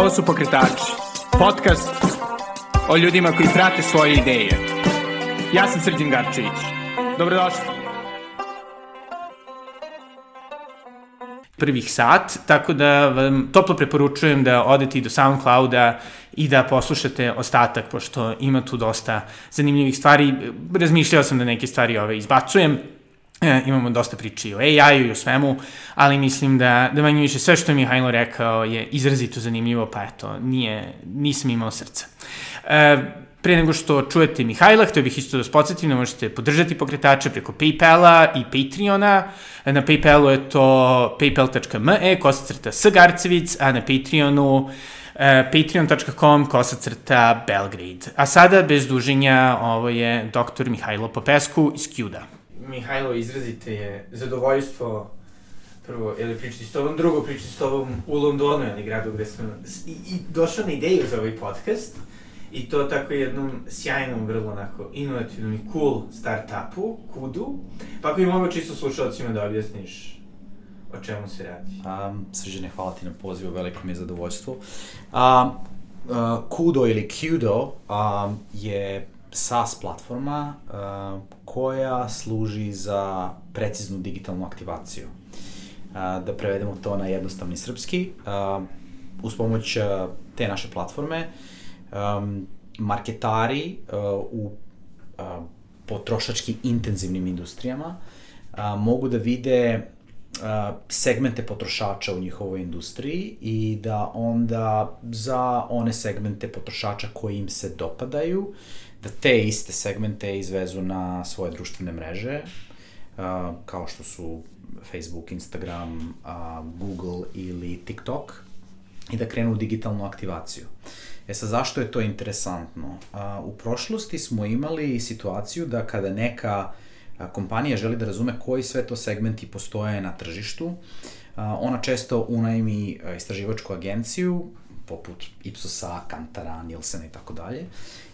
Ovo su Pokretači, podcast o ljudima koji prate svoje ideje. Ja sam Srđan Garčević. Dobrodošli. Prvih sat, tako da vam toplo preporučujem da odete i do SoundClouda i da poslušate ostatak, pošto ima tu dosta zanimljivih stvari. Razmišljao sam da neke stvari ove izbacujem, E, imamo dosta priče o AI-u i o svemu, ali mislim da, da manje više sve što je Mihajlo rekao je izrazito zanimljivo, pa eto, nije, nisam imao srca. E, pre nego što čujete Mihajla, htio bih isto da vas podsjetim da možete podržati pokretače preko Paypala i Patreona. Na Paypalu je to paypal.me, kosacrta S. Garcevic, a na Patreonu uh, patreon.com kosacrta Belgrade. A sada, bez duženja, ovo je dr. Mihajlo Popesku iz Kjuda. Mihajlo, izrazite je zadovoljstvo prvo, ili pričati s tobom, drugo pričati s tobom u Londonu, ili gradu gde sam i, i došao na ideju za ovaj podcast i to tako jednom sjajnom, vrlo onako inovativnom i cool startupu, Kudu. Pa ako bi mogo čisto slušalcima da objasniš o čemu se radi. Um, Srđane, hvala ti na pozivu, veliko mi je zadovoljstvo. Um, uh, Kudo ili Kudo um, je SaaS platforma koja služi za preciznu digitalnu aktivaciju. Da prevedemo to na jednostavni srpski, uz pomoć te naše platforme marketari u potrošački intenzivnim industrijama mogu da vide segmente potrošača u njihovoj industriji i da onda za one segmente potrošača koji im se dopadaju da te iste segmente izvezu na svoje društvene mreže, kao što su Facebook, Instagram, Google ili TikTok, i da krenu u digitalnu aktivaciju. E sad, zašto je to interesantno? U prošlosti smo imali situaciju da kada neka kompanija želi da razume koji sve to segmenti postoje na tržištu, ona često unajmi istraživačku agenciju, poput Ipsosa, Kantara, Nielsena i tako dalje,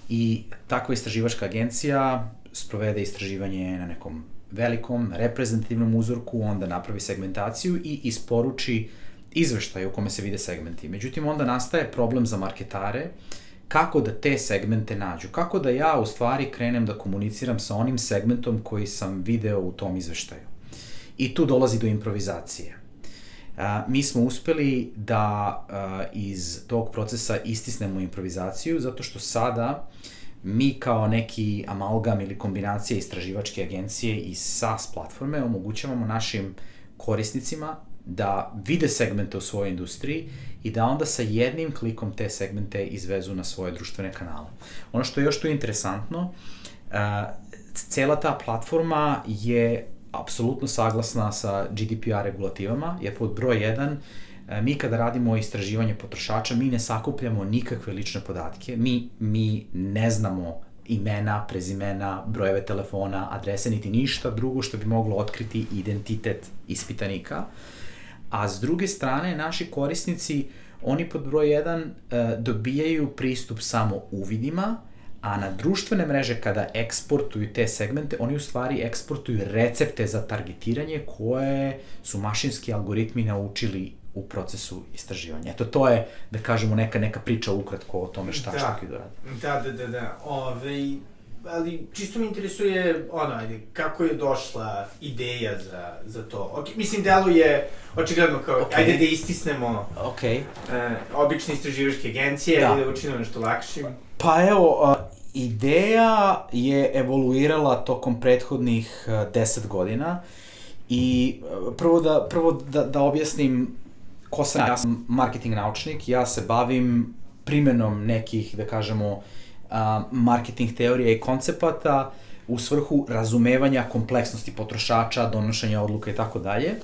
i takva istraživačka agencija sprovede istraživanje na nekom velikom, reprezentativnom uzorku, onda napravi segmentaciju i isporuči izveštaj u kome se vide segmenti. Međutim, onda nastaje problem za marketare kako da te segmente nađu. Kako da ja u stvari krenem da komuniciram sa onim segmentom koji sam video u tom izveštaju. I tu dolazi do improvizacije. A, mi smo uspeli da a, iz tog procesa istisnemo improvizaciju, zato što sada mi kao neki amalgam ili kombinacija istraživačke agencije i SaaS platforme omogućavamo našim korisnicima da vide segmente u svojoj industriji i da onda sa jednim klikom te segmente izvezu na svoje društvene kanale. Ono što je još tu interesantno, cela ta platforma je apsolutno saglasna sa GDPR regulativama, jer pod broj 1 mi kada radimo istraživanje potrošača, mi ne sakupljamo nikakve lične podatke, mi, mi ne znamo imena, prezimena, brojeve telefona, adrese, niti ništa drugo što bi moglo otkriti identitet ispitanika. A s druge strane, naši korisnici, oni pod broj 1 e, dobijaju pristup samo uvidima, a na društvene mreže kada eksportuju te segmente, oni u stvari eksportuju recepte za targetiranje koje su mašinski algoritmi naučili u procesu istraživanja. Eto, to je, da kažemo, neka, neka priča ukratko o tome šta, da. šta Kido radi. Da, da, da, da. Ove, ali čisto me interesuje, ono, ajde, kako je došla ideja za, za to? Ok, mislim, delo je, očigledno kao, okay. ajde da istisnemo okay. uh, obične istraživačke agencije, da. ajde da učinimo nešto lakšim. Pa evo, ideja je evoluirala tokom prethodnih uh, 10 godina i uh, prvo da, prvo da, da objasnim ko sam, ja. Sam marketing naučnik, ja se bavim primenom nekih, da kažemo, marketing teorija i koncepata u svrhu razumevanja kompleksnosti potrošača, donošenja odluka i tako dalje.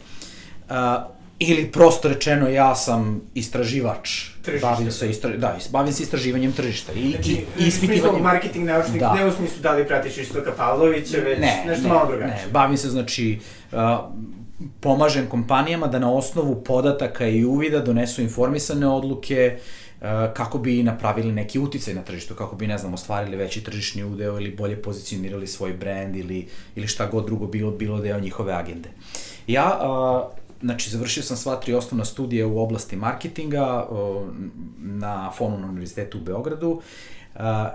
Ili prosto rečeno, ja sam istraživač. Tržište. Bavim se, istra... da, bavim se istraživanjem tržišta. I, znači, i ispitivanjem... marketing naučnik, da. ne u smislu da li pratiš Istoka Pavlovića, već ne, nešto ne, malo drugačije. Ne, bavim se, znači, uh, pomažem kompanijama da na osnovu podataka i uvida donesu informisane odluke, kako bi napravili neki uticaj na tržištu, kako bi, ne znam, ostvarili veći tržišni udeo ili bolje pozicionirali svoj brand ili, ili šta god drugo bilo, bilo deo njihove agende. Ja znači, završio sam sva tri osnovna studija u oblasti marketinga na Fonu univerzitetu u Beogradu,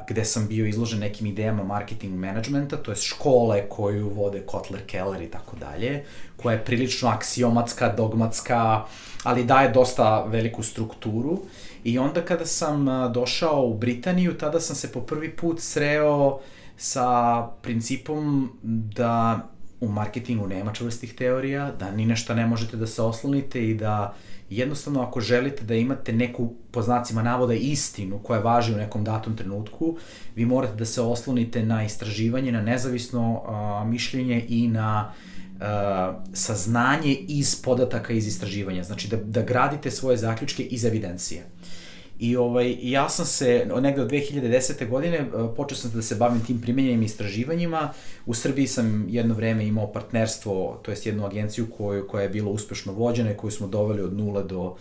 gde sam bio izložen nekim idejama marketing managementa, to je škole koju vode Kotler, Keller i tako dalje, koja je prilično aksiomatska, dogmatska, ali daje dosta veliku strukturu. I onda kada sam došao u Britaniju, tada sam se po prvi put sreo sa principom da u marketingu nema čvrstih teorija, da ni nešto ne možete da se oslonite i da jednostavno ako želite da imate neku, po znacima navoda, istinu koja važi u nekom datom trenutku, vi morate da se oslonite na istraživanje, na nezavisno a, mišljenje i na a, saznanje iz podataka iz istraživanja. Znači da, da gradite svoje zaključke iz evidencije. I ovaj, ja sam se, negde od 2010. godine, e, počeo sam da se bavim tim primenjenim istraživanjima. U Srbiji sam jedno vreme imao partnerstvo, to jest jednu agenciju koju, koja je bila uspešno vođena i koju smo doveli od nula do,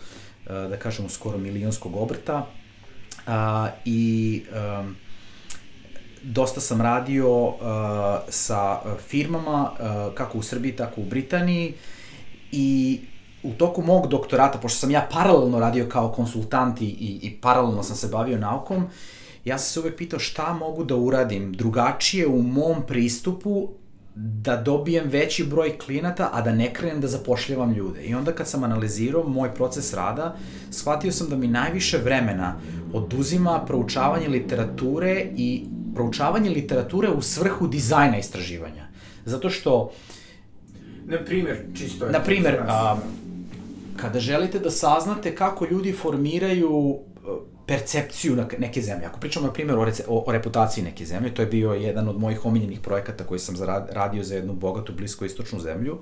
e, da kažemo, skoro milionskog obrta. A, I um, dosta sam radio uh, sa firmama, uh, kako u Srbiji, tako u Britaniji. I u toku mog doktorata, pošto sam ja paralelno radio kao konsultant i, i paralelno sam se bavio naukom, ja sam se uvek pitao šta mogu da uradim drugačije u mom pristupu da dobijem veći broj klijenata, a da ne krenem da zapošljavam ljude. I onda kad sam analizirao moj proces rada, shvatio sam da mi najviše vremena oduzima proučavanje literature i proučavanje literature u svrhu dizajna istraživanja. Zato što... Na primer, čisto je... Na primer, a, kada želite da saznate kako ljudi formiraju uh, percepciju neke zemlje. Ako pričamo, na primjer, o, rece, o, o reputaciji neke zemlje, to je bio jedan od mojih omiljenih projekata koji sam zarad, radio za jednu bogatu, blisko istočnu zemlju,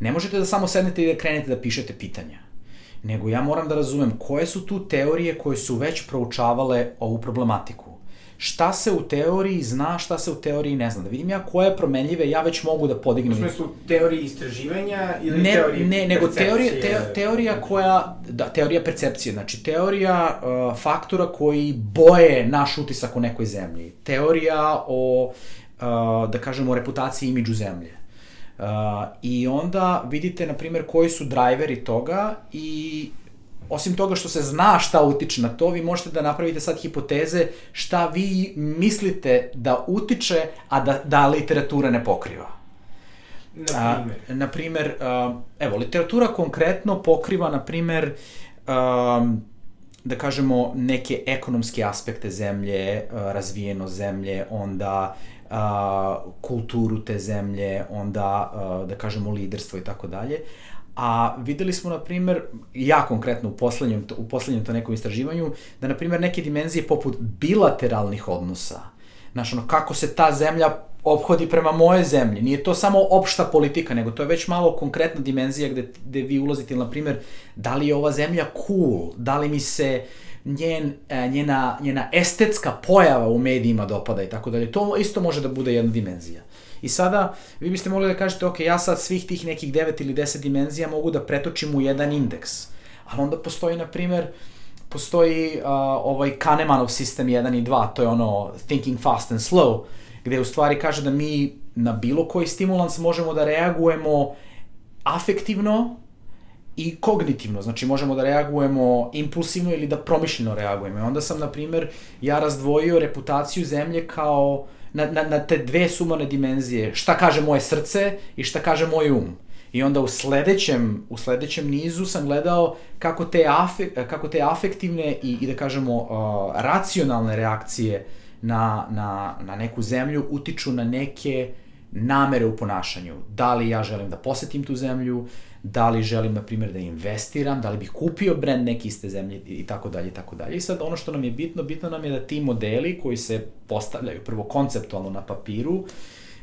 ne možete da samo sednete i da krenete da pišete pitanja nego ja moram da razumem koje su tu teorije koje su već proučavale ovu problematiku šta se u teoriji zna, šta se u teoriji ne zna. Da vidim ja koje promenljive ja već mogu da podignem. U smislu teorije istraživanja ili ne, teorije Ne, nego teorija, te, teorija koja, da, teorija percepcije, znači teorija uh, faktora koji boje naš utisak o nekoj zemlji. Teorija o, uh, da kažemo, reputaciji imidžu zemlje. Uh, I onda vidite, na primjer, koji su drajveri toga i osim toga što se zna šta utiče na to, vi možete da napravite sad hipoteze šta vi mislite da utiče, a da, da literatura ne pokriva. Na primer? A, na primer, a, evo, literatura konkretno pokriva, na primer, a, da kažemo, neke ekonomske aspekte zemlje, a, razvijeno zemlje, onda a, kulturu te zemlje, onda, a, da kažemo, liderstvo i tako dalje. A videli smo, na primer, ja konkretno u poslednjem, u poslednjem to nekom istraživanju, da, na primer, neke dimenzije poput bilateralnih odnosa, znaš, ono, kako se ta zemlja obhodi prema moje zemlji. Nije to samo opšta politika, nego to je već malo konkretna dimenzija gde, gde vi ulazite, na primer, da li je ova zemlja cool, da li mi se njen, e, njena, njena estetska pojava u medijima dopada i tako dalje. To isto može da bude jedna dimenzija. I sada vi biste mogli da kažete, ok, ja sad svih tih nekih 9 ili 10 dimenzija mogu da pretočim u jedan indeks. Ali onda postoji, na primer, postoji uh, ovaj Kahnemanov sistem 1 i 2, to je ono thinking fast and slow, gde u stvari kaže da mi na bilo koji stimulans možemo da reagujemo afektivno i kognitivno, znači možemo da reagujemo impulsivno ili da promišljeno reagujemo. I onda sam, na primer, ja razdvojio reputaciju zemlje kao na, na, na te dve sumane dimenzije, šta kaže moje srce i šta kaže moj um. I onda u sledećem, u sledećem nizu sam gledao kako te, afe, kako te afektivne i, i da kažemo uh, racionalne reakcije na, na, na neku zemlju utiču na neke namere u ponašanju. Da li ja želim da posetim tu zemlju, da li želim, na primjer, da investiram, da li bih kupio brend neke iste zemlje i tako dalje i tako dalje. I sad ono što nam je bitno, bitno nam je da ti modeli koji se postavljaju prvo konceptualno na papiru,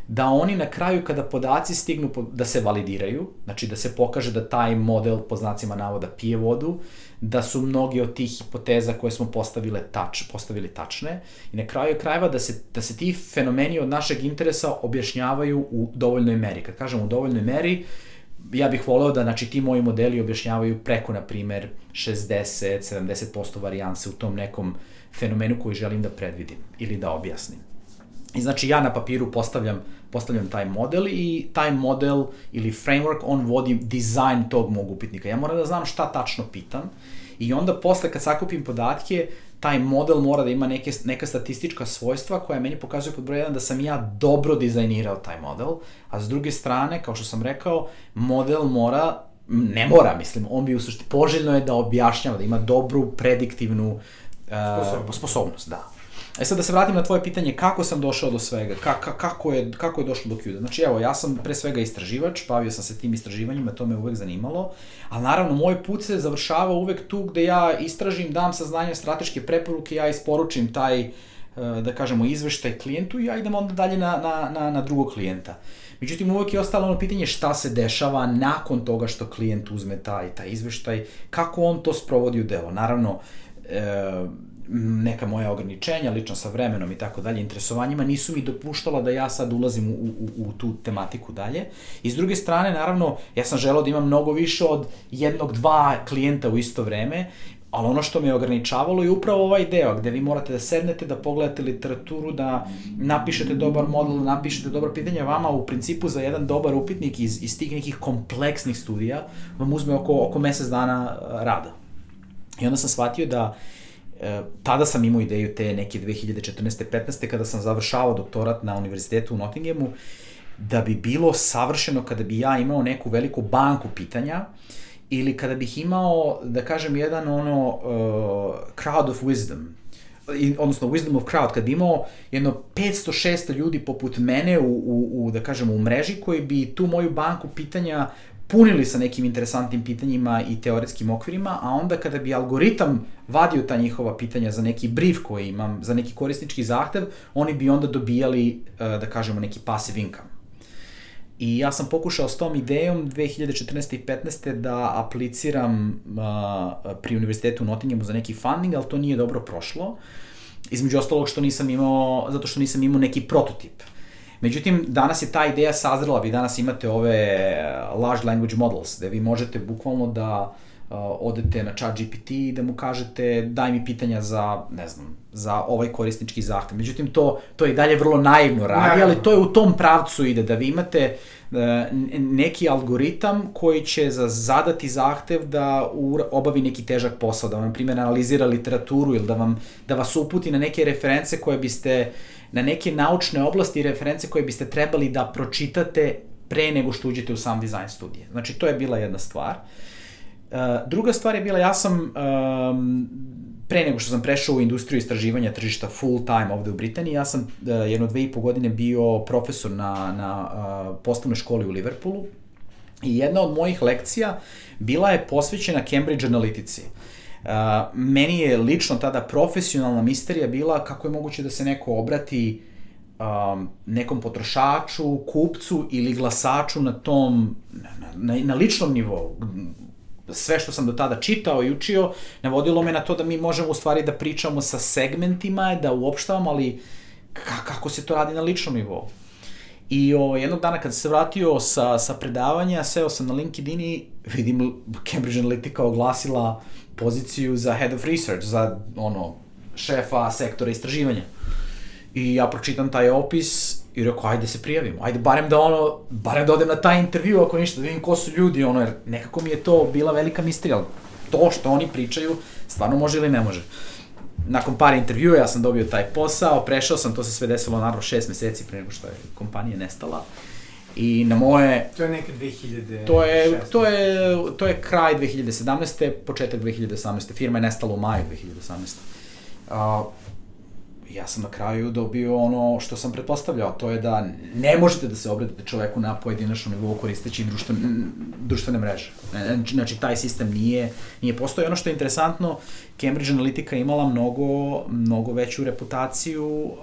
da oni na kraju kada podaci stignu da se validiraju, znači da se pokaže da taj model po znacima navoda pije vodu, da su mnogi od tih hipoteza koje smo postavile tač, postavili tačne i na kraju krajeva da se, da se ti fenomeni od našeg interesa objašnjavaju u dovoljnoj meri. Kad kažem u dovoljnoj meri, uh, ja bih voleo da znači, ti moji modeli objašnjavaju preko, na primer, 60-70% varijanse u tom nekom fenomenu koji želim da predvidim ili da objasnim. I znači ja na papiru postavljam, postavljam taj model i taj model ili framework, on vodi dizajn tog mog upitnika. Ja moram da znam šta tačno pitam i onda posle kad sakupim podatke, taj model mora da ima neke, neka statistička svojstva koja meni pokazuje pod broj 1 da sam ja dobro dizajnirao taj model, a s druge strane, kao što sam rekao, model mora ne mora, mislim, on bi u suštini, poželjno je da objašnjava, da ima dobru prediktivnu uh, sposobnost. sposobnost, da. E sad da se vratim na tvoje pitanje, kako sam došao do svega, ka, ka, kako, je, kako je došlo do QDA? Znači evo, ja sam pre svega istraživač, bavio sam se tim istraživanjima, to me uvek zanimalo, ali naravno moj put se završava uvek tu gde ja istražim, dam saznanje, strateške preporuke, ja isporučim taj, e, da kažemo, izveštaj klijentu i ja idem onda dalje na, na, na, na drugog klijenta. Međutim, uvek je ostalo ono pitanje šta se dešava nakon toga što klijent uzme taj, taj izveštaj, kako on to sprovodi u delo. Naravno, e, neka moja ograničenja, lično sa vremenom i tako dalje, interesovanjima, nisu mi dopuštala da ja sad ulazim u, u, u tu tematiku dalje. I s druge strane, naravno, ja sam želao da imam mnogo više od jednog, dva klijenta u isto vreme, ali ono što me je ograničavalo je upravo ovaj deo, gde vi morate da sednete, da pogledate literaturu, da napišete dobar model, da napišete dobro pitanje, vama u principu za jedan dobar upitnik iz, iz tih nekih kompleksnih studija vam uzme oko, oko mesec dana rada. I onda sam shvatio da uh, tada sam imao ideju te neke 2014. 15. kada sam završavao doktorat na univerzitetu u Nottinghamu, da bi bilo savršeno kada bi ja imao neku veliku banku pitanja ili kada bih imao, da kažem, jedan ono uh, crowd of wisdom, i, odnosno wisdom of crowd, kad bi imao jedno 500-600 ljudi poput mene u, u, u, da kažemo, u mreži koji bi tu moju banku pitanja punili sa nekim interesantnim pitanjima i teoretskim okvirima, a onda kada bi algoritam vadio ta njihova pitanja za neki brief koji imam, za neki korisnički zahtev, oni bi onda dobijali, e, da kažemo, neki passive income. I ja sam pokušao s tom idejom 2014. i 15. da apliciram pri univerzitetu u Nottinghamu za neki funding, ali to nije dobro prošlo. Između ostalog što nisam imao, zato što nisam imao neki prototip. Međutim, danas je ta ideja sazrela, vi danas imate ove eh, large language models, gde vi možete bukvalno da uh, odete na chat GPT i da mu kažete daj mi pitanja za, ne znam, za ovaj korisnički zahtev. Međutim, to, to je i dalje vrlo naivno radi, ali to je u tom pravcu ide, da vi imate uh, neki algoritam koji će za zadati zahtev da obavi neki težak posao, da vam, na primjer, analizira literaturu ili da, vam, da vas uputi na neke reference koje biste uh, na neke naučne oblasti i reference koje biste trebali da pročitate pre nego što uđete u sam dizajn studije. Znači, to je bila jedna stvar. Uh, druga stvar je bila, ja sam pre nego što sam prešao u industriju istraživanja tržišta full time ovde u Britaniji, ja sam uh, jedno dve i po godine bio profesor na, na uh, poslovnoj školi u Liverpoolu i jedna od mojih lekcija bila je posvećena Cambridge analitici. Uh, meni je lično tada profesionalna misterija bila kako je moguće da se neko obrati um, nekom potrošaču, kupcu ili glasaču na tom, na, na, na ličnom nivou. Sve što sam do tada čitao i učio, navodilo me na to da mi možemo u stvari da pričamo sa segmentima, da uopštavamo, ali kako se to radi na ličnom nivou. I o, jednog dana kad se vratio sa, sa predavanja, seo sam na LinkedIn i vidim Cambridge Analytica oglasila poziciju za head of research, za ono, šefa sektora istraživanja. I ja pročitam taj opis i rekao, ajde se prijavimo, ajde barem da ono, barem da odem na taj intervju, ako ništa, da vidim ko su ljudi, ono, jer nekako mi je to bila velika misterija, to što oni pričaju, stvarno može ili ne može. Nakon par intervjua ja sam dobio taj posao, prešao sam, to se sve desilo naravno šest meseci pre nego što je kompanija nestala. I na moje... To je neka 2000... To je, to je, to je kraj 2017. početak 2018. Firma je nestala u maju 2018. Uh, ja sam na kraju dobio ono što sam pretpostavljao, to je da ne možete da se obradite čoveku na pojedinačnom nivou koristeći društven, društvene mreže. Znači, taj sistem nije, nije postoji. Ono što je interesantno, Cambridge Analytica imala mnogo, mnogo veću reputaciju uh,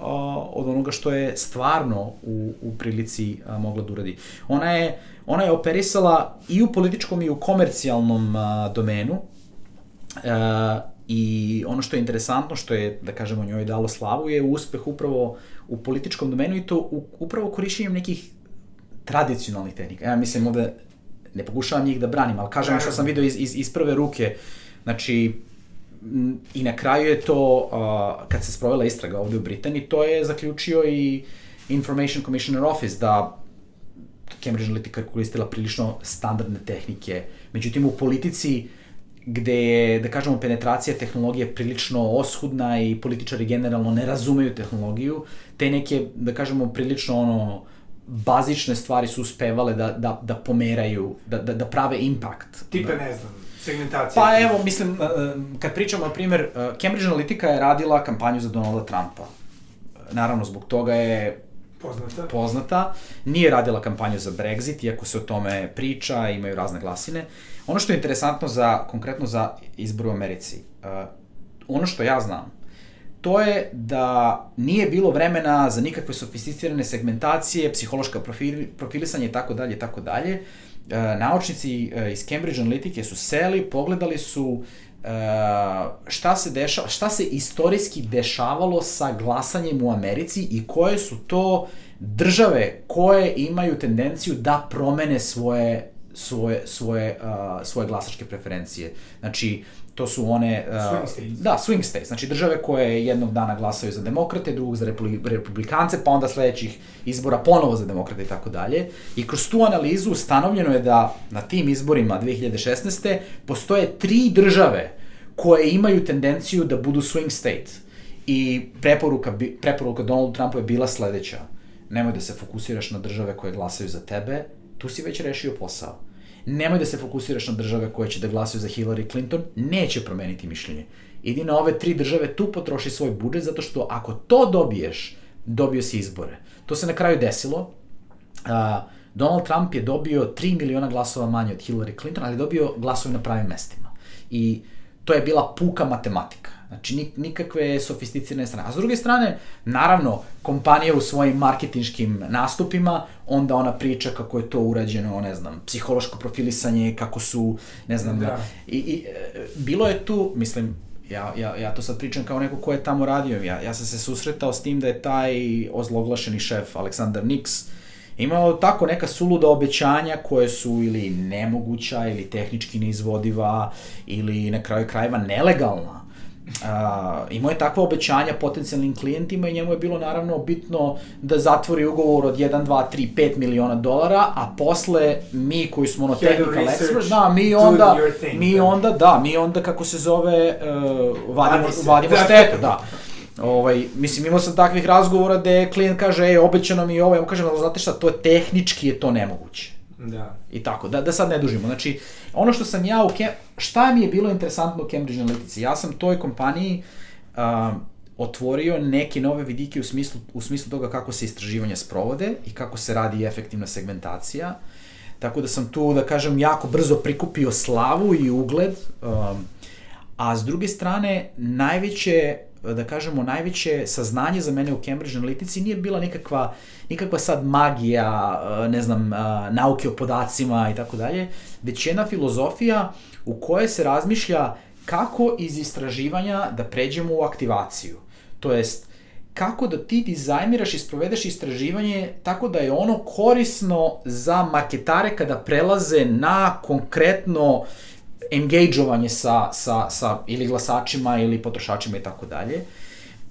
od onoga što je stvarno u, u prilici uh, mogla da uradi. Ona je, ona je operisala i u političkom i u komercijalnom uh, domenu, uh, I ono što je interesantno, što je, da kažemo, njoj dalo slavu, je uspeh upravo u političkom domenu i to u, upravo korišćenjem nekih tradicionalnih tehnika. Ja mislim ovde, ne pokušavam njih da branim, ali kažem što sam video iz, iz, iz prve ruke, znači, i na kraju je to, uh, kad se sprovela istraga ovde u Britaniji, to je zaključio i Information Commissioner Office, da Cambridge Analytica koristila prilično standardne tehnike. Međutim, u politici gde je, da kažemo, penetracija tehnologije prilično oshudna i političari generalno ne razumeju tehnologiju, te neke, da kažemo, prilično ono, bazične stvari su uspevale da, da, da pomeraju, da, da, da prave impact. Tipa, da. ne znam, segmentacija. Pa evo, mislim, uh, kad pričamo, na primjer, uh, Cambridge Analytica je radila kampanju za Donalda Trumpa. Naravno, zbog toga je Poznata. poznata. Nije radila kampanju za Brexit, iako se o tome priča, imaju razne glasine. Ono što je interesantno za, konkretno za izbor u Americi, uh, ono što ja znam, to je da nije bilo vremena za nikakve sofisticirane segmentacije, psihološka profil, profilisanje i tako dalje i tako dalje. Uh, naučnici uh, iz Cambridge Analytica su seli, pogledali su uh, šta se dešava, šta se istorijski dešavalo sa glasanjem u Americi i koje su to države koje imaju tendenciju da promene svoje svoje svoje uh, svoje glasačke preferencije. Znači to su one... Uh, Swing states. Da, swing states. Znači države koje jednog dana glasaju za demokrate, drugog za republikance, pa onda sledećih izbora ponovo za demokrate i tako dalje. I kroz tu analizu ustanovljeno je da na tim izborima 2016. postoje tri države koje imaju tendenciju da budu swing state. I preporuka, preporuka Donaldu Trumpu je bila sledeća. Nemoj da se fokusiraš na države koje glasaju za tebe, tu si već rešio posao nemoj da se fokusiraš na države koje će da glasaju za Hillary Clinton, neće promeniti mišljenje. Idi na ove tri države, tu potroši svoj budžet, zato što ako to dobiješ, dobio si izbore. To se na kraju desilo. Uh, Donald Trump je dobio 3 miliona glasova manje od Hillary Clinton, ali je dobio glasove na pravim mestima. I to je bila puka matematika. Znači, nikakve sofisticirane strane. A s druge strane, naravno, kompanija u svojim marketinškim nastupima, onda ona priča kako je to urađeno, ne znam, psihološko profilisanje, kako su, ne znam, da. I, i e, bilo je tu, mislim, ja, ja, ja to sad pričam kao neko ko je tamo radio, ja, ja sam se susretao s tim da je taj ozloglašeni šef Aleksandar Nix imao tako neka suluda obećanja koje su ili nemoguća ili tehnički neizvodiva ili na kraju krajeva nelegalna Uh, imao je takva obećanja potencijalnim klijentima i njemu je bilo naravno bitno da zatvori ugovor od 1, 2, 3, 5 miliona dolara, a posle mi koji smo ono technical expert, da, mi onda, thing, mi da. onda, da, mi onda kako se zove, uh, vadimo, vadimo štetu, da. Ovaj, mislim, imao sam takvih razgovora gde klijent kaže, ej, obećano mi je ovo, ja mu kažem, ali znate šta, to je tehnički je to nemoguće. Da. I tako, da, da sad ne dužimo. Znači, ono što sam ja u Cam... šta mi je bilo interesantno u Cambridge Analytici? Ja sam toj kompaniji uh, otvorio neke nove vidike u smislu, u smislu toga kako se istraživanja sprovode i kako se radi efektivna segmentacija. Tako da sam tu, da kažem, jako brzo prikupio slavu i ugled. Um, a s druge strane, najveće da kažemo, najveće saznanje za mene u Cambridge Analytici nije bila nikakva, nikakva sad magija, ne znam, nauke o podacima i tako dalje, već jedna filozofija u kojoj se razmišlja kako iz istraživanja da pređemo u aktivaciju. To jest, kako da ti dizajniraš i sprovedeš istraživanje tako da je ono korisno za marketare kada prelaze na konkretno uh, engageovanje sa, sa, sa ili glasačima ili potrošačima i tako dalje.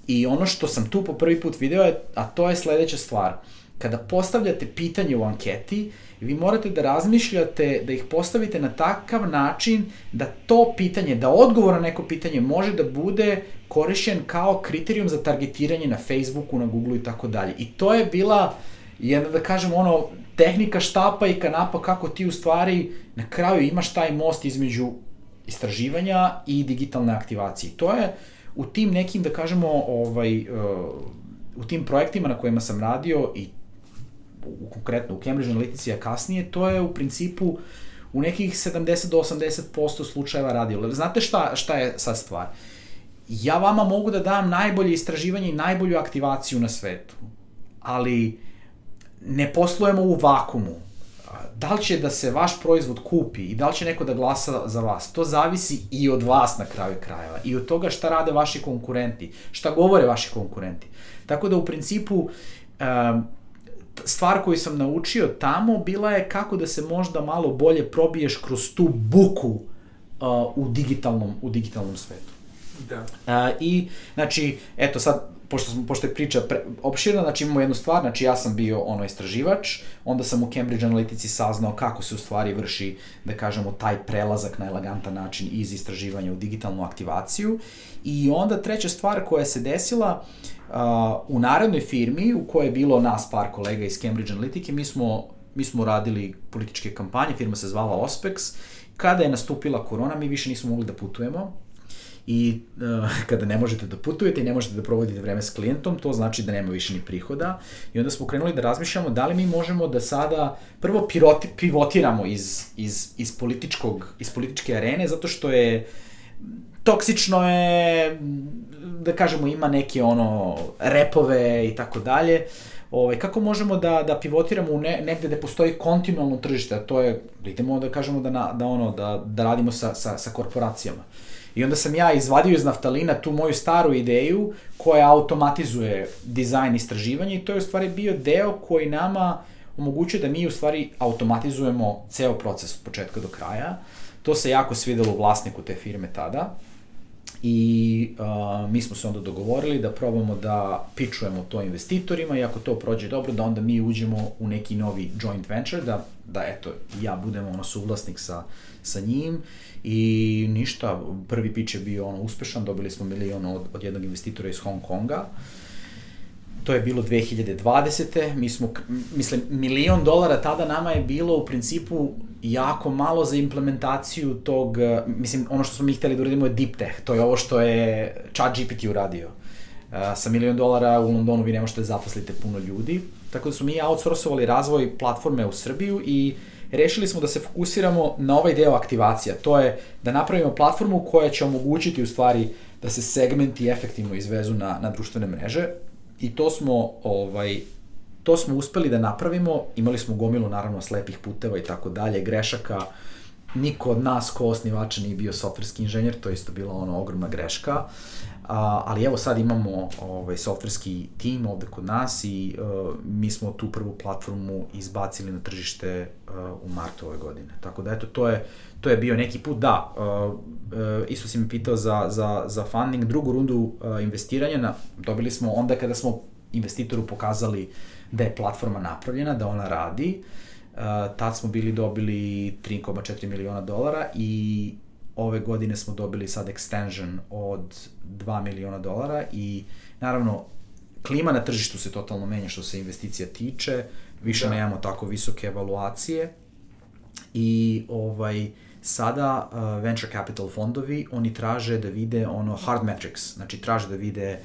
I ono što sam tu po prvi put video je, a to je sledeća stvar. Kada postavljate pitanje u anketi, vi morate da razmišljate, da ih postavite na takav način da to pitanje, da odgovor na neko pitanje može da bude korišćen kao kriterijum za targetiranje na Facebooku, na Googleu i tako dalje. I to je bila jedna, da kažem, ono, tehnika štapa i kanapa kako ti u stvari na kraju imaš taj most između istraživanja i digitalne aktivacije. To je u tim nekim, da kažemo, ovaj, uh, u tim projektima na kojima sam radio i u, konkretno u Cambridge Analytici, a kasnije, to je u principu u nekih 70 do 80% slučajeva radio. Znate šta, šta je sad stvar? Ja vama mogu da dam najbolje istraživanje i najbolju aktivaciju na svetu, ali ne poslujemo u vakumu. Da li će da se vaš proizvod kupi i da li će neko da glasa za vas, to zavisi i od vas na kraju krajeva i od toga šta rade vaši konkurenti, šta govore vaši konkurenti. Tako da u principu stvar koju sam naučio tamo bila je kako da se možda malo bolje probiješ kroz tu buku u digitalnom, u digitalnom svetu. Da. I, znači, eto sad, pošto, smo, pošto je priča pre, opširna, znači imamo jednu stvar, znači ja sam bio ono istraživač, onda sam u Cambridge Analytici saznao kako se u stvari vrši, da kažemo, taj prelazak na elegantan način iz istraživanja u digitalnu aktivaciju. I onda treća stvar koja se desila, uh, u narednoj firmi u kojoj je bilo nas par kolega iz Cambridge Analytike, mi smo, mi smo radili političke kampanje, firma se zvala Ospex, kada je nastupila korona, mi više nismo mogli da putujemo, i uh, kada ne možete da putujete i ne možete da provodite vreme s klijentom, to znači da nema više ni prihoda. I onda smo krenuli da razmišljamo da li mi možemo da sada prvo piroti, pivotiramo iz, iz, iz, političkog, iz političke arene, zato što je toksično je, da kažemo, ima neke ono repove i tako dalje. Ovaj, kako možemo da, da pivotiramo u ne, negde gde postoji kontinualno tržište, a to je, da idemo da kažemo da, na, da, ono, da, da radimo sa, sa, sa korporacijama. I onda sam ja izvadio iz naftalina tu moju staru ideju koja automatizuje dizajn istraživanja i to je u stvari bio deo koji nama omogućuje da mi u stvari automatizujemo ceo proces od početka do kraja. To se jako svidelo vlasniku te firme tada i uh, mi smo se onda dogovorili da probamo da pičujemo to investitorima i ako to prođe dobro da onda mi uđemo u neki novi joint venture, da, da eto ja budem ono suvlasnik sa, sa njim i ništa, prvi pitch je bio ono uspešan, dobili smo milion od, od jednog investitora iz Hong Konga, to je bilo 2020. Mi smo, mislim, milion dolara tada nama je bilo u principu jako malo za implementaciju tog, mislim, ono što smo mi hteli da uradimo je deep tech, to je ovo što je chat GPT uradio. Uh, sa milion dolara u Londonu vi ne možete da zaposlite puno ljudi, tako da smo mi outsourcovali razvoj platforme u Srbiju i uh, rešili smo da se fokusiramo na ovaj deo aktivacija. To je da napravimo platformu koja će omogućiti u stvari da se segmenti efektivno izvezu na, na društvene mreže i to smo ovaj to smo uspeli da napravimo, imali smo gomilu naravno slepih puteva i tako dalje, grešaka, niko od nas ko osnivača nije bio softverski inženjer, to je isto bila ona ogromna greška. A, ali evo sad imamo ovaj, softverski tim ovde kod nas i uh, mi smo tu prvu platformu izbacili na tržište uh, u martu ove godine. Tako da eto, to je, to je bio neki put. Da, uh, uh, isto si mi pitao za, za, za funding, drugu rundu uh, investiranja na, dobili smo onda kada smo investitoru pokazali da je platforma napravljena, da ona radi. Uh, tad smo bili dobili 3,4 miliona dolara i ove godine smo dobili sad extension od 2 miliona dolara i naravno klima na tržištu se totalno menja što se investicija tiče, više da. nemamo tako visoke evaluacije i ovaj sada uh, venture capital fondovi oni traže da vide ono hard metrics, znači traže da vide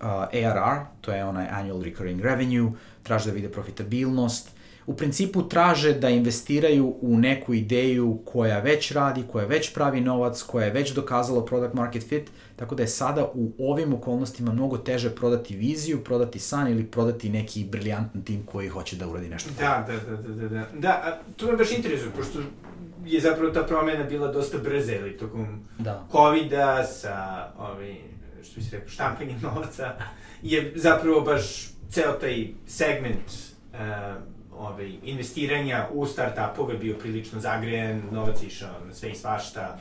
uh, ARR, to je onaj annual recurring revenue, traže da vide profitabilnost, u principu traže da investiraju u neku ideju koja već radi, koja već pravi novac, koja je već dokazala product market fit, tako da je sada u ovim okolnostima mnogo teže prodati viziju, prodati san ili prodati neki briljantan tim koji hoće da uradi nešto. Da, da, da, da, da. Da, da a to me baš interesuje, pošto je zapravo ta promena bila dosta brza, ili tokom da. COVID-a sa, ovi, što bi se rekao, štampanjem novaca, je zapravo baš ceo taj segment uh, ovaj, investiranja u start-upove bio prilično zagrejen, novac išao na sve i svašta.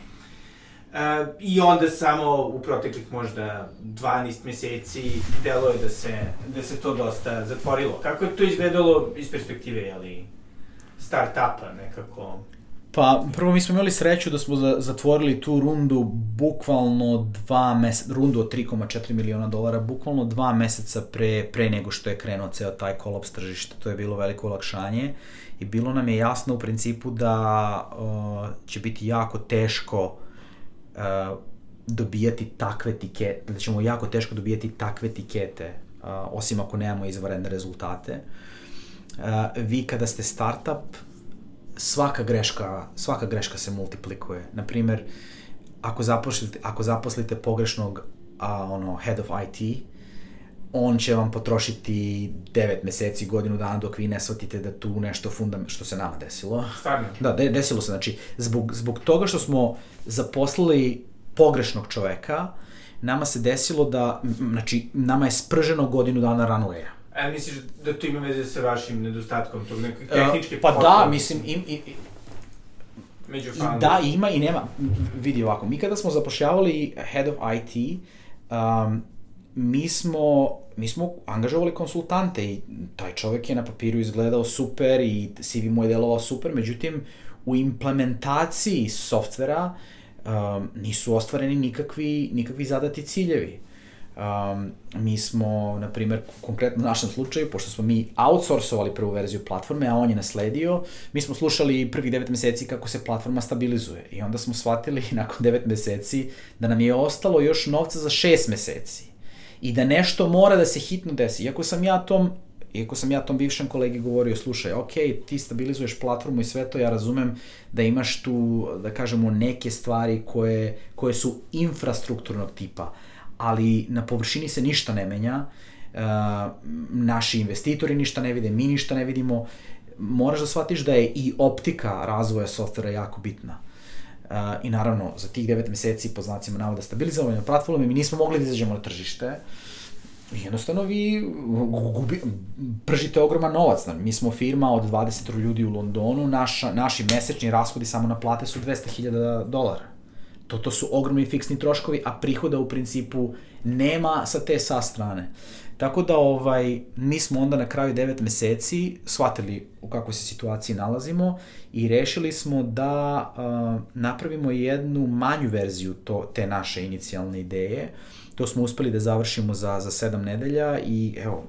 E, I onda samo u proteklih možda 12 meseci delo je da se, da se to dosta zatvorilo. Kako je to izgledalo iz perspektive, jeli, start-upa nekako? Pa, prvo mi smo imali sreću da smo zatvorili tu rundu bukvalno dva meseca, rundu od 3,4 miliona dolara, bukvalno dva meseca pre, pre nego što je krenuo ceo taj kolaps tržišta. To je bilo veliko olakšanje i bilo nam je jasno u principu da uh, će biti jako teško uh, dobijati takve tikete, da ćemo jako teško dobijati takve tikete, uh, osim ako nemamo izvarene rezultate. Uh, vi kada ste startup, svaka greška, svaka greška se multiplikuje. Na primer, ako zaposlite, ako zaposlite pogrešnog a, ono, head of IT, on će vam potrošiti 9 meseci, godinu dana dok vi ne shvatite da tu nešto fundament, što se nama desilo. Stvarno? Da, de, desilo se, znači, zbog, zbog toga što smo zaposlili pogrešnog čoveka, nama se desilo da, znači, nama je sprženo godinu dana runwaya. A misliš da to ima veze sa vašim nedostatkom tog nekog tehničke uh, Pa da, mislim, im, im, među i, Da, ima i nema. Vidi ovako, mi kada smo zapošljavali head of IT, um, mi smo, mi smo angažovali konsultante i taj čovek je na papiru izgledao super i CV mu je delovao super, međutim, u implementaciji softvera um, nisu ostvareni nikakvi, nikakvi zadati ciljevi. Um, mi smo, na primer, konkretno u našem slučaju, pošto smo mi outsourcovali prvu verziju platforme, a on je nasledio, mi smo slušali prvih 9 meseci kako se platforma stabilizuje. I onda smo shvatili nakon 9 meseci da nam je ostalo još novca za 6 meseci. I da nešto mora da se hitno desi. Iako sam ja tom iako sam ja tom bivšem kolegi govorio, slušaj, ok, ti stabilizuješ platformu i sve to, ja razumem da imaš tu, da kažemo, neke stvari koje, koje su infrastrukturnog tipa, ali na površini se ništa ne menja, uh, naši investitori ništa ne vide, mi ništa ne vidimo, moraš da shvatiš da je i optika razvoja softvera jako bitna. Uh, I naravno, za tih 9 meseci, po znacima navoda, stabilizovanja platforme, mi nismo mogli da izađemo na tržište, jednostavno vi gubi, pržite ogroman novac. Mi smo firma od 20 ljudi u Londonu, naša, naši mesečni rashodi samo na plate su 200.000 dolara. To, to su ogromni fiksni troškovi, a prihoda u principu nema sa te sa strane. Tako da ovaj, mi smo onda na kraju 9 meseci shvatili u kakvoj se situaciji nalazimo i rešili smo da uh, napravimo jednu manju verziju to, te naše inicijalne ideje. To smo uspeli da završimo za, za 7 nedelja i evo,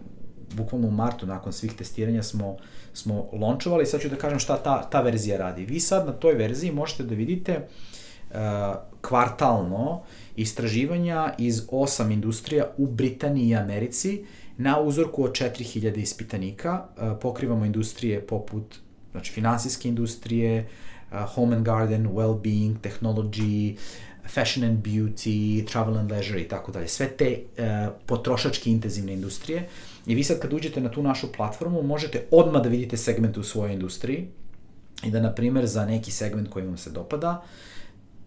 bukvalno u martu nakon svih testiranja smo, smo launčovali. Sad ću da kažem šta ta, ta verzija radi. Vi sad na toj verziji možete da vidite uh, kvartalno istraživanja iz osam industrija u Britaniji i Americi na uzorku od 4000 ispitanika. Uh, pokrivamo industrije poput znači finansijske industrije, uh, home and garden, well-being, technology, fashion and beauty, travel and leisure i tako dalje. Sve te uh, potrošački intenzivne industrije. I vi sad kad uđete na tu našu platformu možete odmah da vidite segmente u svojoj industriji i da, na primer, za neki segment koji vam se dopada,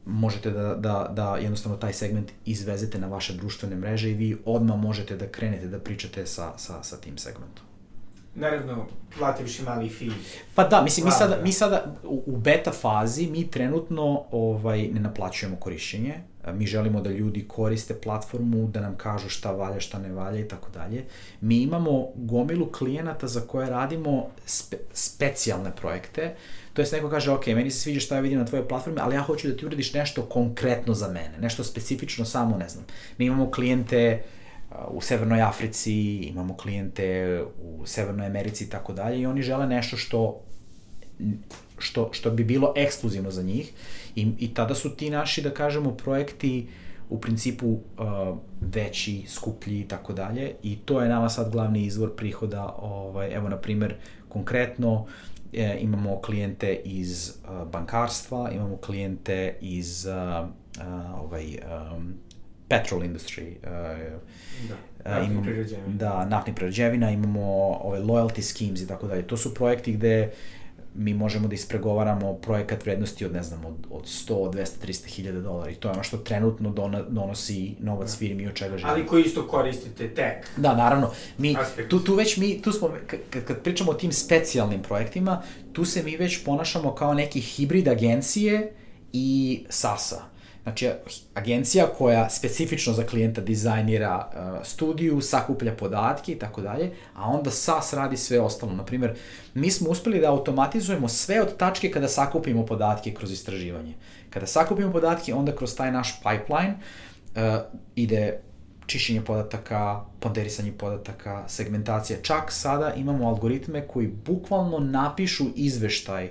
možete da, da, da jednostavno taj segment izvezete na vaše društvene mreže i vi odmah možete da krenete da pričate sa, sa, sa tim segmentom naravno, plativši mali fee. Pa da, mislim, mi sada, mi sada u, u beta fazi, mi trenutno ovaj, ne naplaćujemo korišćenje, mi želimo da ljudi koriste platformu, da nam kažu šta valja, šta ne valja i tako dalje. Mi imamo gomilu klijenata za koje radimo spe, specijalne projekte, to jest neko kaže, ok, meni se sviđa šta ja vidim na tvojoj platformi, ali ja hoću da ti uradiš nešto konkretno za mene, nešto specifično samo, ne znam. Mi imamo klijente uh, u Severnoj Africi, imamo klijente u Severnoj Americi i tako dalje i oni žele nešto što što, što bi bilo ekskluzivno za njih I, i tada su ti naši, da kažemo, projekti u principu uh, veći, skuplji i tako dalje i to je nama sad glavni izvor prihoda, ovaj, evo na primer konkretno e, imamo klijente iz uh, bankarstva, imamo klijente iz uh, uh, ovaj, um, petrol industry. Uh, da, naftnih imamo, prerađevina. Da, prerađevina, imamo ove loyalty schemes i tako dalje. To su projekti gde mi možemo da ispregovaramo projekat vrednosti od, ne znam, od, od 100, 200, 300 hiljada dolara i to je ono što trenutno donosi novac da. firmi od čega želimo. Ali koji isto koristite tek. Da, naravno. Mi, tu, tu već mi, tu smo, kad, kad pričamo o tim specijalnim projektima, tu se mi već ponašamo kao neki hibrid agencije i SAS-a. Znači, agencija koja specifično za klijenta dizajnira uh, studiju, sakuplja podatke i tako dalje, a onda SAS radi sve ostalo. Naprimer, mi smo uspeli da automatizujemo sve od tačke kada sakupimo podatke kroz istraživanje. Kada sakupimo podatke, onda kroz taj naš pipeline uh, ide čišćenje podataka, ponderisanje podataka, segmentacija. Čak sada imamo algoritme koji bukvalno napišu izveštaj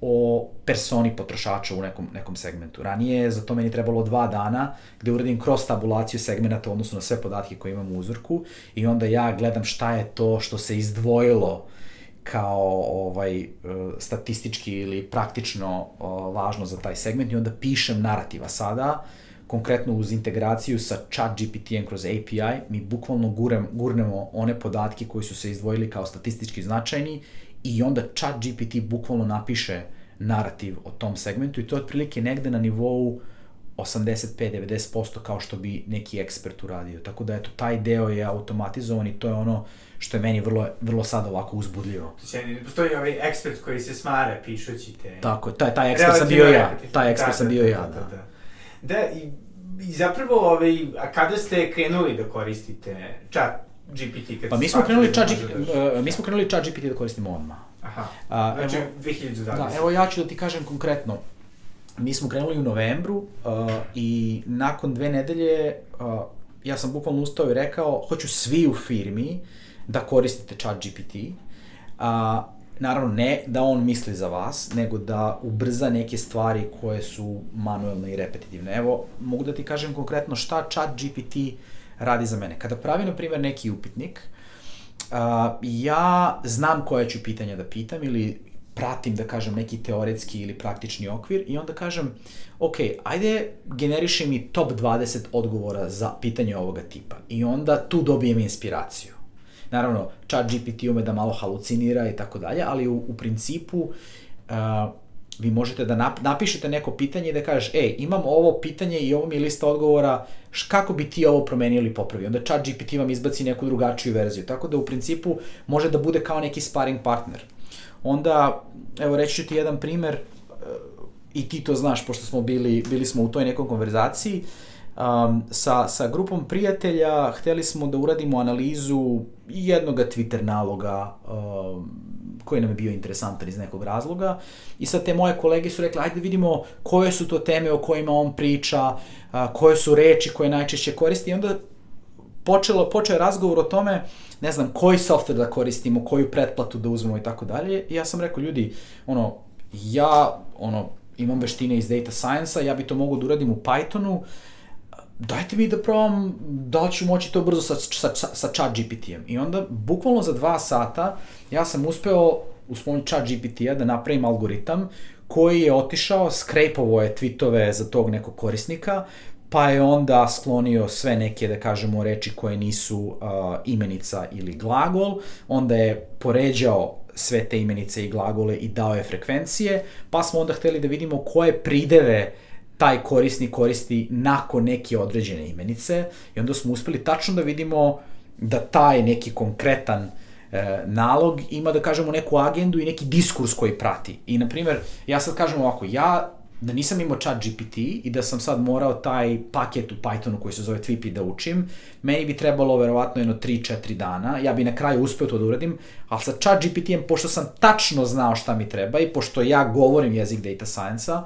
o personi potrošača u nekom, nekom segmentu. Ranije je za to meni trebalo dva dana gde uradim cross tabulaciju segmenta odnosno na sve podatke koje imam u uzorku i onda ja gledam šta je to što se izdvojilo kao ovaj statistički ili praktično važno za taj segment i onda pišem narativa sada konkretno uz integraciju sa chat GPT-em kroz API, mi bukvalno gurem, gurnemo one podatke koji su se izdvojili kao statistički značajni i onda chat GPT bukvalno napiše narativ o tom segmentu i to je otprilike negde na nivou 85-90% kao što bi neki ekspert uradio. Tako da eto, taj deo je automatizovan i to je ono što je meni vrlo, vrlo sad ovako uzbudljivo. Znači, ne postoji ovaj ekspert koji se smare pišući te... Tako, taj, taj ekspert sam bio ja. Taj ekspert sam bio ja, da. Da, da. da i I zapravo, ovaj, a kada ste krenuli da koristite chat GPT? Kad pa mi smo krenuli chat GPT, uh, mi smo krenuli chat GPT da koristimo odmah. Aha, a, znači evo, 2020. Da, evo ja ću da ti kažem konkretno. Mi smo krenuli u novembru uh, i nakon dve nedelje uh, ja sam bukvalno ustao i rekao hoću svi u firmi da koristite chat GPT. A, naravno ne da on misli za vas, nego da ubrza neke stvari koje su manuelne i repetitivne. Evo, mogu da ti kažem konkretno šta chat GPT radi za mene. Kada pravi, na primjer, neki upitnik, uh, ja znam koje ću pitanja da pitam ili pratim, da kažem, neki teoretski ili praktični okvir i onda kažem, ok, ajde generiši mi top 20 odgovora za pitanje ovoga tipa. I onda tu dobijem inspiraciju. Naravno, chat GPT ume da malo halucinira i tako dalje, ali u, u principu uh, vi možete da nap, napišete neko pitanje i da kažeš, ej, imam ovo pitanje i ovo mi je lista odgovora, kako bi ti ovo promenio ili popravio? Onda chat GPT vam izbaci neku drugačiju verziju. Tako da u principu može da bude kao neki sparring partner. Onda, evo reći ću ti jedan primer, uh, i ti to znaš, pošto smo bili, bili smo u toj nekom konverzaciji, um, sa, sa grupom prijatelja hteli smo da uradimo analizu jednog Twitter naloga um, koji nam je bio interesantan iz nekog razloga i sad te moje kolege su rekli ajde da vidimo koje su to teme o kojima on priča, a, koje su reči koje najčešće koristi i onda počelo, počeo je razgovor o tome ne znam, koji software da koristimo, koju pretplatu da uzmemo i tako dalje. I ja sam rekao, ljudi, ono, ja, ono, imam veštine iz data science-a, ja bi to mogu da uradim u Pythonu, dajte mi da probam da li ću moći to brzo sa, sa, sa chat GPT-em. I onda, bukvalno za dva sata, ja sam uspeo uz pomoć chat GPT-a da napravim algoritam koji je otišao, skrepovo je tweetove za tog nekog korisnika, pa je onda sklonio sve neke, da kažemo, reči koje nisu uh, imenica ili glagol, onda je poređao sve te imenice i glagole i dao je frekvencije, pa smo onda hteli da vidimo koje prideve uh, taj korisnik koristi nakon neke određene imenice i onda smo uspeli tačno da vidimo da taj neki konkretan e, nalog ima, da kažemo, neku agendu i neki diskurs koji prati. I, na primer, ja sad kažem ovako, ja da nisam imao chat GPT i da sam sad morao taj paket u Pythonu koji se zove Twipi da učim, meni bi trebalo verovatno jedno 3-4 dana, ja bi na kraju uspeo to da uradim, ali sa chat GPT-em, pošto sam tačno znao šta mi treba i pošto ja govorim jezik data science-a,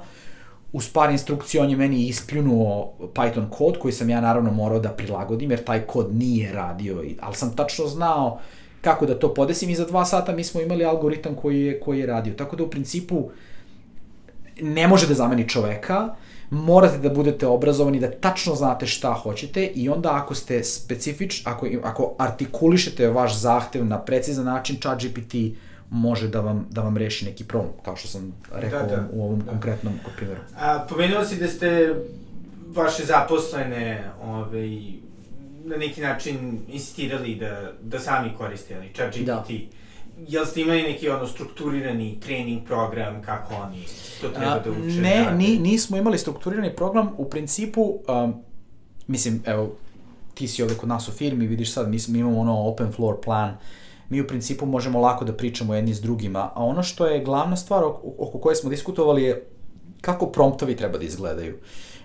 uz par instrukcija on je meni ispljunuo Python kod koji sam ja naravno morao da prilagodim jer taj kod nije radio, ali sam tačno znao kako da to podesim i za dva sata mi smo imali algoritam koji je, koji je radio. Tako da u principu ne može da zameni čoveka, morate da budete obrazovani, da tačno znate šta hoćete i onda ako ste specifič, ako, ako artikulišete vaš zahtev na precizan način, ChatGPT može da vam, da vam reši neki problem, kao što sam rekao da, da, u ovom da. konkretnom primjeru. A, pomenuo si da ste vaše zaposlene ovaj, na neki način insistirali da, da sami koriste ali chat GPT. Da. Jel ste imali neki ono strukturirani trening program kako oni to treba da uče? Ne, ni, nismo imali strukturirani program. U principu, um, mislim, evo, ti si ovde kod nas u firmi, vidiš sad, mi, mi imamo ono open floor plan, uh, mi u principu možemo lako da pričamo jedni s drugima, a ono što je glavna stvar oko koje smo diskutovali je kako promptovi treba da izgledaju.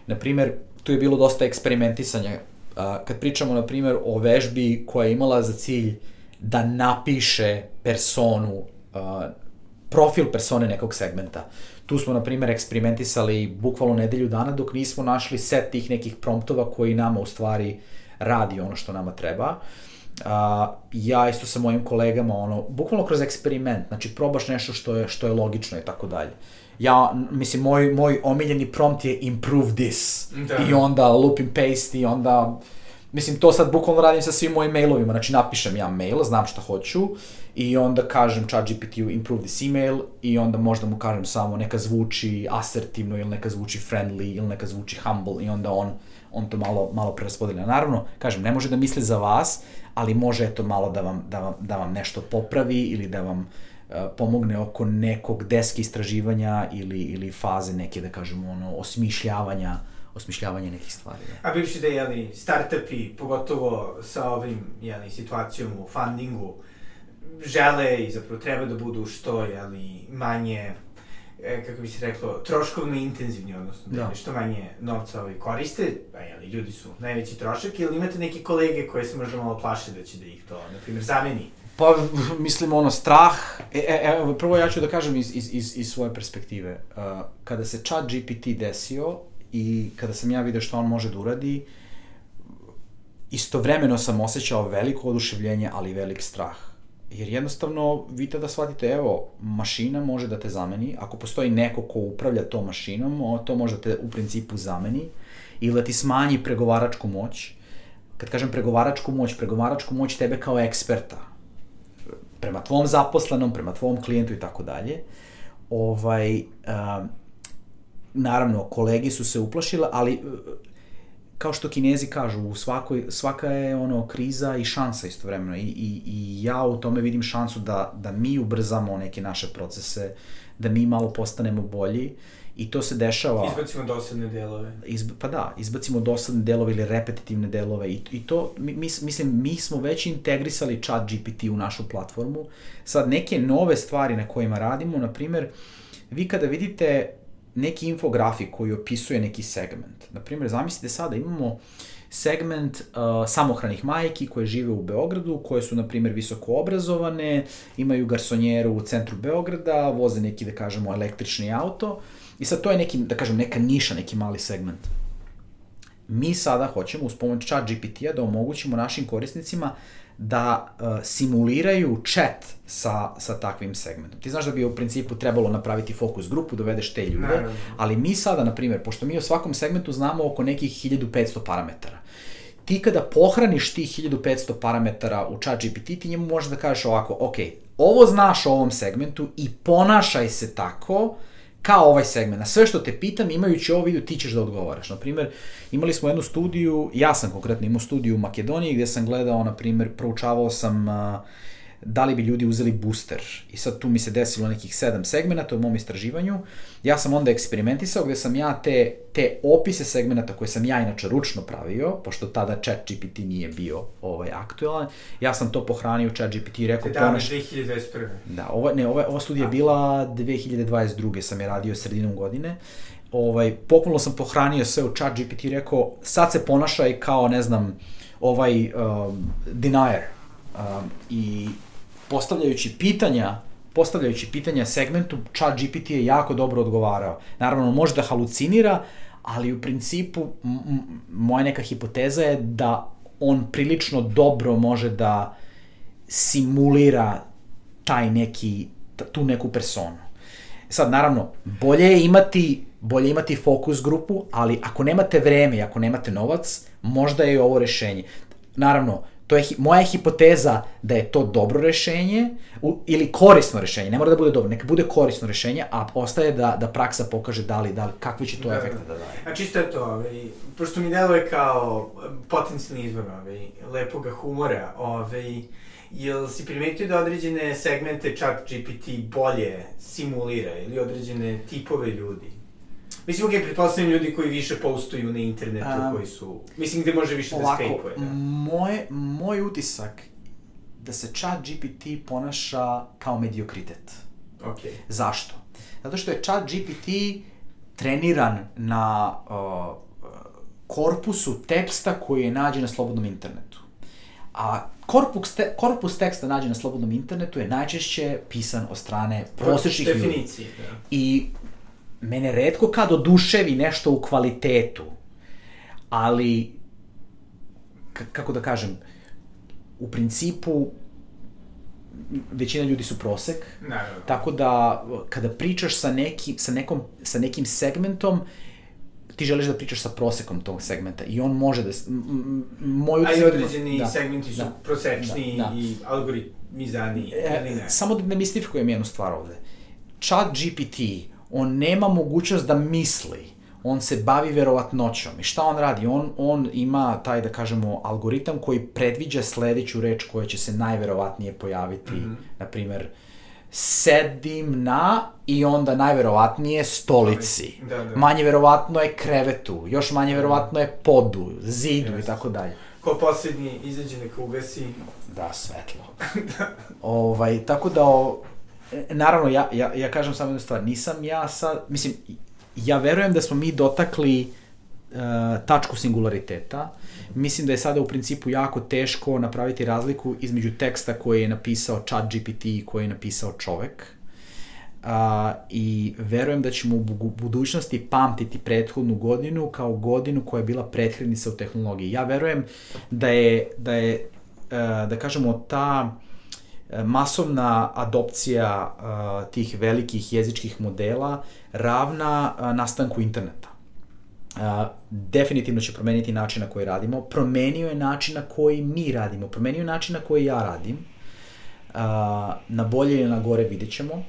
Naprimer, tu je bilo dosta eksperimentisanja. Kad pričamo, na primer, o vežbi koja je imala za cilj da napiše personu, profil persone nekog segmenta. Tu smo, na primer, eksperimentisali bukvalno nedelju dana dok nismo našli set tih nekih promptova koji nama u stvari radi ono što nama treba. Uh, a, ja isto sa mojim kolegama, ono, bukvalno kroz eksperiment, znači probaš nešto što je, što je logično i tako dalje. Ja, mislim, moj, moj omiljeni prompt je improve this. Da. I onda loop and paste i onda, mislim, to sad bukvalno radim sa svim mojim mailovima, znači napišem ja mail, znam šta hoću i onda kažem chat GPT-u improve this email i onda možda mu kažem samo neka zvuči asertivno ili neka zvuči friendly ili neka zvuči humble i onda on on to malo, malo preraspodelja. Naravno, kažem, ne može da misli za vas, ali može eto malo da vam, da vam, da vam nešto popravi ili da vam uh, pomogne oko nekog deske istraživanja ili, ili faze neke, da kažemo, ono, osmišljavanja osmišljavanje nekih stvari. Da. A bivši da, jeli, startupi, pogotovo sa ovim, jeli, situacijom u fundingu, žele i zapravo treba da budu što, jeli, manje e, kako bi se reklo, troškovno intenzivni, odnosno da, Da. što manje novca ovaj, koriste, a jeli, ljudi su najveći trošak, ili imate neke kolege koje se možda malo plaše da će da ih to, na primjer, zameni? Pa, mislim, ono, strah, e, e, evo, prvo ja ću da kažem iz, iz, iz, iz svoje perspektive. Uh, kada se chat GPT desio i kada sam ja vidio što on može da uradi, istovremeno sam osjećao veliko oduševljenje, ali i velik strah. Jer jednostavno, vi tada shvatite, evo, mašina može da te zameni, ako postoji neko ko upravlja tom mašinom, to može da te u principu zameni, ili da ti smanji pregovaračku moć. Kad kažem pregovaračku moć, pregovaračku moć tebe kao eksperta, prema tvom zaposlenom, prema tvom klijentu i tako dalje. Ovaj, a, naravno, kolegi su se uplašile, ali kao što kinezi kažu, u svakoj, svaka je ono kriza i šansa istovremeno I, i, i ja u tome vidim šansu da, da mi ubrzamo neke naše procese, da mi malo postanemo bolji i to se dešava... Izbacimo dosadne delove. Izb, pa da, izbacimo dosadne delove ili repetitivne delove i, i to, mi, mi, mislim, mi smo već integrisali chat GPT u našu platformu. Sad, neke nove stvari na kojima radimo, na primer, vi kada vidite neki infografik koji opisuje neki segment, na primer, zamislite sada imamo segment uh, samohranih majki koje žive u Beogradu, koje su, na primjer, visoko obrazovane, imaju garsonjeru u centru Beograda, voze neki, da kažemo, električni auto, i sad to je neki, da kažem, neka niša, neki mali segment. Mi sada hoćemo uz pomoć chat GPT-a da omogućimo našim korisnicima da uh, simuliraju chat sa, sa takvim segmentom. Ti znaš da bi u principu trebalo napraviti fokus grupu, dovedeš te ljude, Naravno. ali mi sada, na primjer, pošto mi o svakom segmentu znamo oko nekih 1500 parametara, ti kada pohraniš tih 1500 parametara u chat GPT, ti njemu možeš da kažeš ovako, ok, ovo znaš o ovom segmentu i ponašaj se tako kao ovaj segment. Na sve što te pitam, imajući ovo video, ti ćeš da odgovaraš. Na primjer, imali smo jednu studiju, ja sam konkretno imao studiju u Makedoniji, gde sam gledao, na primjer, proučavao sam uh, da li bi ljudi uzeli booster. I sad tu mi se desilo nekih sedam segmenta u mom istraživanju. Ja sam onda eksperimentisao gde sam ja te, te opise segmenta koje sam ja inače ručno pravio, pošto tada chat GPT nije bio ovaj, aktualan, ja sam to pohranio u chat GPT i rekao, dane ponaš... 2021. Da, ova, ne, ova, ova studija je bila 2022. sam je radio sredinom godine. Ovaj, popuno sam pohranio sve u chat GPT i rekao, sad se ponašaj kao, ne znam, ovaj um, denier. Um, I postavljajući pitanja, postavljajući pitanja segmentu, chat GPT je jako dobro odgovarao. Naravno, može da halucinira, ali u principu, moja neka hipoteza je da on prilično dobro može da simulira taj neki, tu neku personu. Sad, naravno, bolje je imati, bolje je imati fokus grupu, ali ako nemate vreme i ako nemate novac, možda je ovo rešenje. Naravno, to je moja je hipoteza da je to dobro rešenje u, ili korisno rešenje, ne mora da bude dobro, neka bude korisno rešenje, a ostaje da, da praksa pokaže da li, da li, kakvi će to da, efekte da daje. A čisto je to, ovaj, pošto mi deluje kao um, potencijalni izvor ovaj, lepoga humora, ovaj, jel si primetio da određene segmente chat GPT bolje simulira ili određene tipove ljudi? Mislim, ok, pretpostavljam ljudi koji više postuju na internetu, A, koji su, mislim, gde može više da Ovako, skejpuje, da. moj, moj utisak da se chat GPT ponaša kao mediokritet. Ok. Zašto? Zato što je chat GPT treniran na uh, korpusu teksta koji je nađen na slobodnom internetu. A korpus, te, korpus teksta nađen na slobodnom internetu je najčešće pisan od strane prosječnih ljudi. Definicije, da. I mene redko kad oduševi nešto u kvalitetu, ali, kako da kažem, u principu većina ljudi su prosek, Naravno. tako da kada pričaš sa, neki, sa, nekom, sa nekim segmentom, ti želiš da pričaš sa prosekom tog segmenta i on može da... Moj A i utisak- određeni da, segmenti su da, prosečni da, da. i algoritmizani, ili E, ne? samo da ne mistifikujem jednu stvar ovde. Chat GPT, on nema mogućnost da misli, on se bavi verovatnoćom. I šta on radi? On, on ima taj, da kažemo, algoritam koji predviđa sledeću reč koja će se najverovatnije pojaviti. Mm. -hmm. Na primer, sedim na i onda najverovatnije stolici. Da, da. Manje verovatno je krevetu, još manje verovatno je podu, zidu i tako dalje. Ko posljednji izađe neka ugasi. Da, svetlo. ovaj, tako da, o, naravno, ja, ja, ja kažem samo jednu stvar, nisam ja sad, mislim, ja verujem da smo mi dotakli uh, tačku singulariteta. Mislim da je sada u principu jako teško napraviti razliku između teksta koji je napisao chat GPT i koji je napisao čovek. Uh, I verujem da ćemo u budućnosti pamtiti prethodnu godinu kao godinu koja je bila prethodnica u tehnologiji. Ja verujem da je, da je uh, da kažemo, ta masovna adopcija tih velikih jezičkih modela ravna nastanku interneta. Definitivno će promeniti način na koji radimo, promenio je način na koji mi radimo, promenio je način na koji ja radim, na bolje ili na gore vidjet ćemo.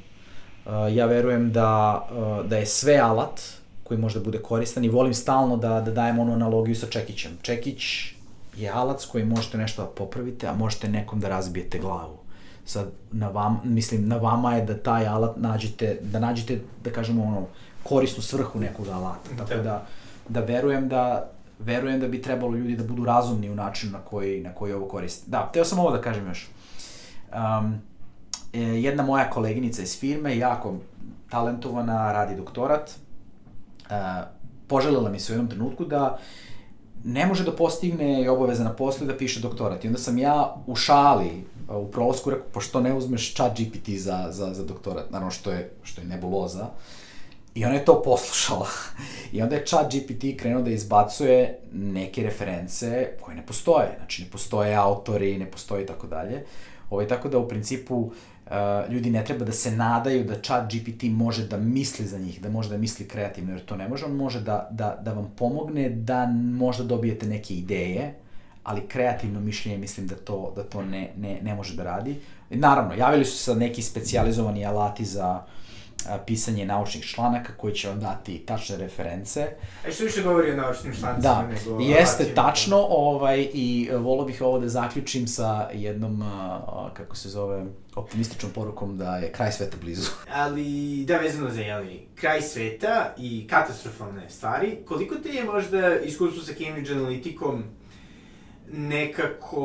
Ja verujem da, da je sve alat koji može da bude koristan i volim stalno da, da dajem onu analogiju sa čekićem. Čekić je alat s kojim možete nešto da popravite, a možete nekom da razbijete glavu sad na vam, mislim, na vama je da taj alat nađete, da nađete, da kažemo, ono, korisnu svrhu nekog alata. Tako da, da, da verujem da, verujem da bi trebalo ljudi da budu razumni u načinu na koji, na koji ovo koriste. Da, teo sam ovo da kažem još. Um, jedna moja koleginica iz firme, jako talentovana, radi doktorat, uh, poželjela mi se u jednom trenutku da ne može da postigne i obaveza na poslu da piše doktorat. I onda sam ja u šali u prolazku rekao, pošto ne uzmeš chat GPT za, za, za doktorat, naravno što je, što je nebuloza, I ona je to poslušala. I onda je chat GPT krenuo da izbacuje neke reference koje ne postoje. Znači, ne postoje autori, ne postoje i tako dalje. Ovo je tako da u principu uh, ljudi ne treba da se nadaju da chat GPT može da misli za njih, da može da misli kreativno, jer to ne može. On može da, da, da vam pomogne da možda dobijete neke ideje, ali kreativno mišljenje mislim da to, da to ne, ne, ne može da radi. Naravno, javili su se neki specializovani alati za a, pisanje naučnih članaka koji će vam dati tačne reference. A što više govori o naučnim člancima da, nego jeste alatima. tačno ovaj, i e, volio bih ovo da zaključim sa jednom, a, kako se zove, optimističnom porukom da je kraj sveta blizu. Ali, da, vezano za jeli, kraj sveta i katastrofalne stvari, koliko te je možda iskustvo sa Cambridge Analyticom nekako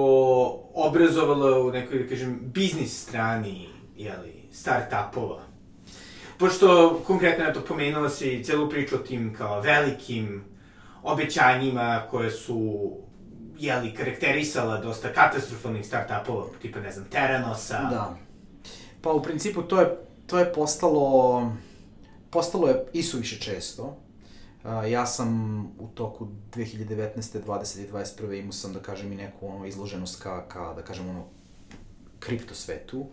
obrazovala u nekoj, da kažem, biznis strani, jeli, start-upova. Pošto, konkretno, eto, pomenula si celu priču o tim kao velikim obećanjima koje su jeli, karakterisala dosta katastrofalnih start-upova, tipa, ne znam, Teranosa. Da. Pa, u principu, to je, to je postalo, postalo je isuviše često ja sam u toku 2019. 20. i 21. imao sam, da kažem, i neku ono, izloženost ka, ka, da kažem, ono, kripto svetu,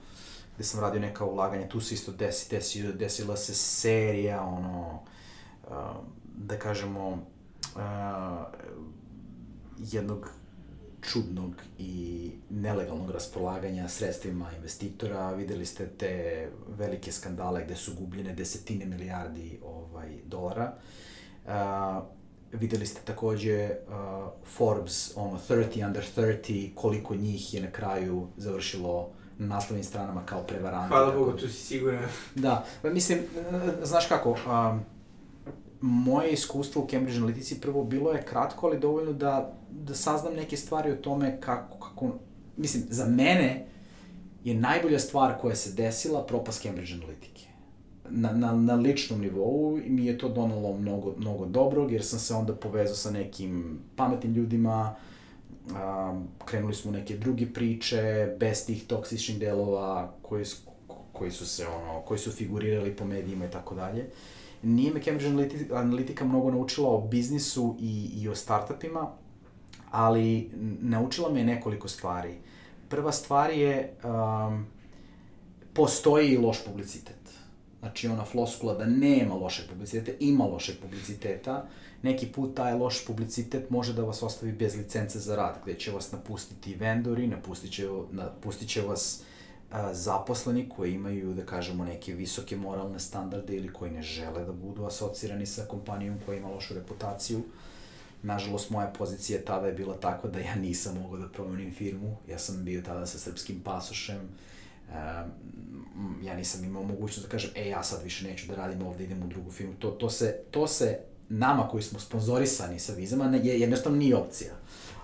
gde sam radio neka ulaganja, tu se isto desi, desi, desila se serija, ono, da kažemo, jednog čudnog i nelegalnog raspolaganja sredstvima investitora. Videli ste te velike skandale gde su gubljene desetine milijardi ovaj, dolara. Uh, Uh, videli ste takođe uh, Forbes, ono, 30 under 30, koliko njih je na kraju završilo na naslovnim stranama kao prevaranti. Hvala Bogu, tu si siguran. Da, pa mislim, znaš kako, um, moje iskustvo u Cambridge Analytici prvo bilo je kratko, ali dovoljno da, da saznam neke stvari o tome kako, kako, mislim, za mene je najbolja stvar koja se desila propast Cambridge Analytica na, na, na ličnom nivou i mi je to donalo mnogo, mnogo dobrog, jer sam se onda povezao sa nekim pametnim ljudima, um, krenuli smo neke druge priče, bez tih toksičnih delova koji, koji su se ono, koji su figurirali po medijima i tako dalje. Nije me Cambridge Analytica mnogo naučila o biznisu i, i o startupima, ali naučila me nekoliko stvari. Prva stvar je, um, postoji loš publicitet Znači, ona floskula da nema lošeg publiciteta, ima lošeg publiciteta. Neki put taj loš publicitet može da vas ostavi bez licence za rad, gde će vas napustiti vendori, napustit će, napustit će vas a, zaposleni koji imaju, da kažemo, neke visoke moralne standarde ili koji ne žele da budu asocirani sa kompanijom koja ima lošu reputaciju. Nažalost, moja pozicija tada je bila takva da ja nisam mogao da promenim firmu. Ja sam bio tada sa srpskim pasošem, ja nisam imao mogućnost da kažem, e, ja sad više neću da radim ovde, idem u drugu firmu. To, to, se, to se nama koji smo sponzorisani sa vizama ne, je, jednostavno nije opcija.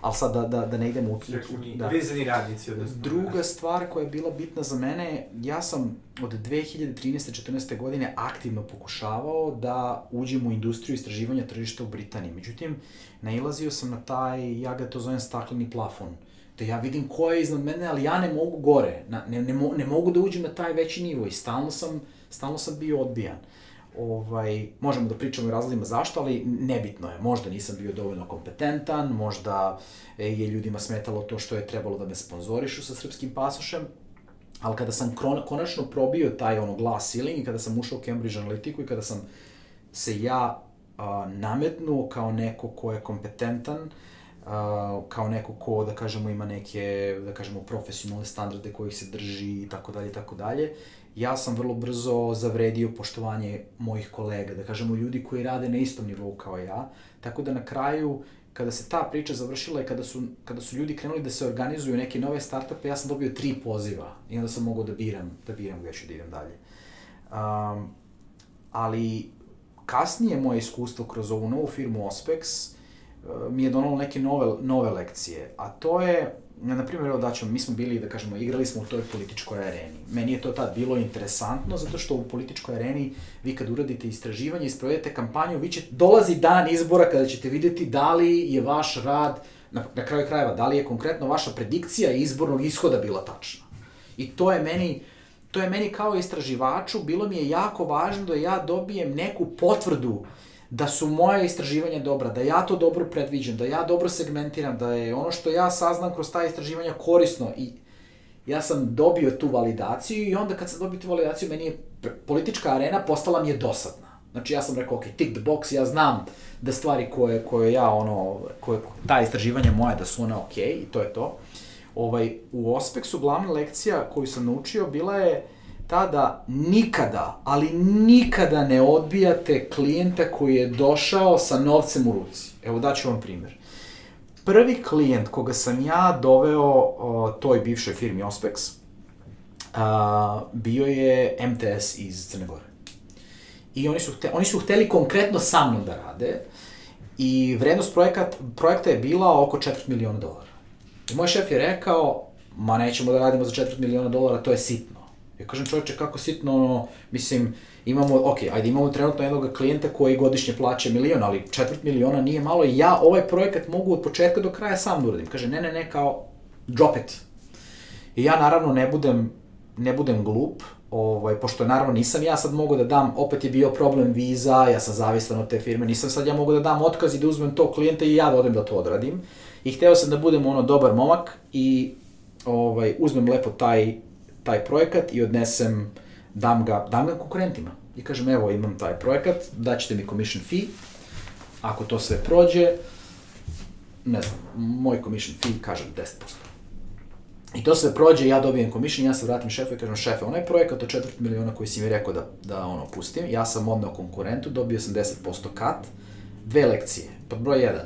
ali sad da, da, da ne idemo u... u da. Vezani radnici. Odnosno. Druga stvar koja je bila bitna za mene, ja sam od 2013. 14. godine aktivno pokušavao da uđem u industriju istraživanja tržišta u Britaniji. Međutim, nailazio sam na taj, ja ga to zovem stakleni plafon, da ja vidim ko je iznad mene, ali ja ne mogu gore, ne, ne, ne, ne mogu da uđem na taj veći nivo i stalno sam, stalno sam bio odbijan. Ovaj, možemo da pričamo o razlozima zašto, ali nebitno je. Možda nisam bio dovoljno kompetentan, možda je ljudima smetalo to što je trebalo da me sponzorišu sa srpskim pasošem, ali kada sam konačno probio taj ono glass ceiling i kada sam ušao u Cambridge Analytiku i kada sam se ja a, nametnuo kao neko ko je kompetentan, kao neko ko, da kažemo, ima neke, da kažemo, profesionalne standarde kojih se drži i tako dalje i tako dalje, ja sam vrlo brzo zavredio poštovanje mojih kolega, da kažemo ljudi koji rade na istom nivou kao ja, tako da na kraju kada se ta priča završila i kada su, kada su ljudi krenuli da se organizuju neke nove startupe, ja sam dobio tri poziva i onda sam mogao da biram, da biram gde ću da idem dalje. Um, ali kasnije moje iskustvo kroz ovu novu firmu Ospex mi je donalo neke nove, nove lekcije, a to je na primjer, evo daću, mi smo bili, da kažemo, igrali smo u toj političkoj areni. Meni je to tad bilo interesantno, zato što u političkoj areni vi kad uradite istraživanje i sprovedete kampanju, vi će, dolazi dan izbora kada ćete videti da li je vaš rad, na, na kraju krajeva, da li je konkretno vaša predikcija izbornog ishoda bila tačna. I to je meni, to je meni kao istraživaču, bilo mi je jako važno da ja dobijem neku potvrdu da su moje istraživanja dobra, da ja to dobro predviđam, da ja dobro segmentiram, da je ono što ja saznam kroz ta istraživanja korisno i ja sam dobio tu validaciju i onda kad sam dobio tu validaciju, meni je politička arena postala mi je dosadna. Znači ja sam rekao, ok, tick the box, ja znam da stvari koje, koje ja, ono, koje, ta istraživanja moja, da su one ok i to je to. Ovaj, u Ospeksu glavna lekcija koju sam naučio bila je uh, tada nikada, ali nikada ne odbijate klijenta koji je došao sa novcem u ruci. Evo daću vam primjer. Prvi klijent koga sam ja doveo o, toj bivšoj firmi Ospex, a, bio je MTS iz Crne Gore. I oni su, hteli, oni su hteli konkretno sa mnom da rade i vrednost projekat, projekta je bila oko 4 miliona dolara. I moj šef je rekao, ma nećemo da radimo za 4 miliona dolara, to je sitno. Ja kažem čovječe kako sitno, ono, mislim, imamo, ok, ajde imamo trenutno jednog klijenta koji godišnje plaća milion, ali četvrt miliona nije malo i ja ovaj projekat mogu od početka do kraja sam da uradim. Kaže, ne, ne, ne, kao, drop it. I ja naravno ne budem, ne budem glup, ovaj, pošto naravno nisam ja sad mogu da dam, opet je bio problem viza, ja sam zavistan od te firme, nisam sad ja mogu da dam otkaz i da uzmem to klijenta i ja da odem da to odradim. I hteo sam da budem ono dobar momak i ovaj, uzmem lepo taj taj projekat i odnesem, dam ga, dam ga konkurentima. I kažem, evo, imam taj projekat, daćete mi commission fee, ako to sve prođe, ne znam, moj commission fee, kažem, 10%. I to sve prođe, ja dobijem commission, ja se vratim šefu i kažem, šefe, onaj projekat od četvrt miliona koji si mi rekao da, da ono, pustim, ja sam odneo konkurentu, dobio sam 10% kat, dve lekcije. Pod broj 1,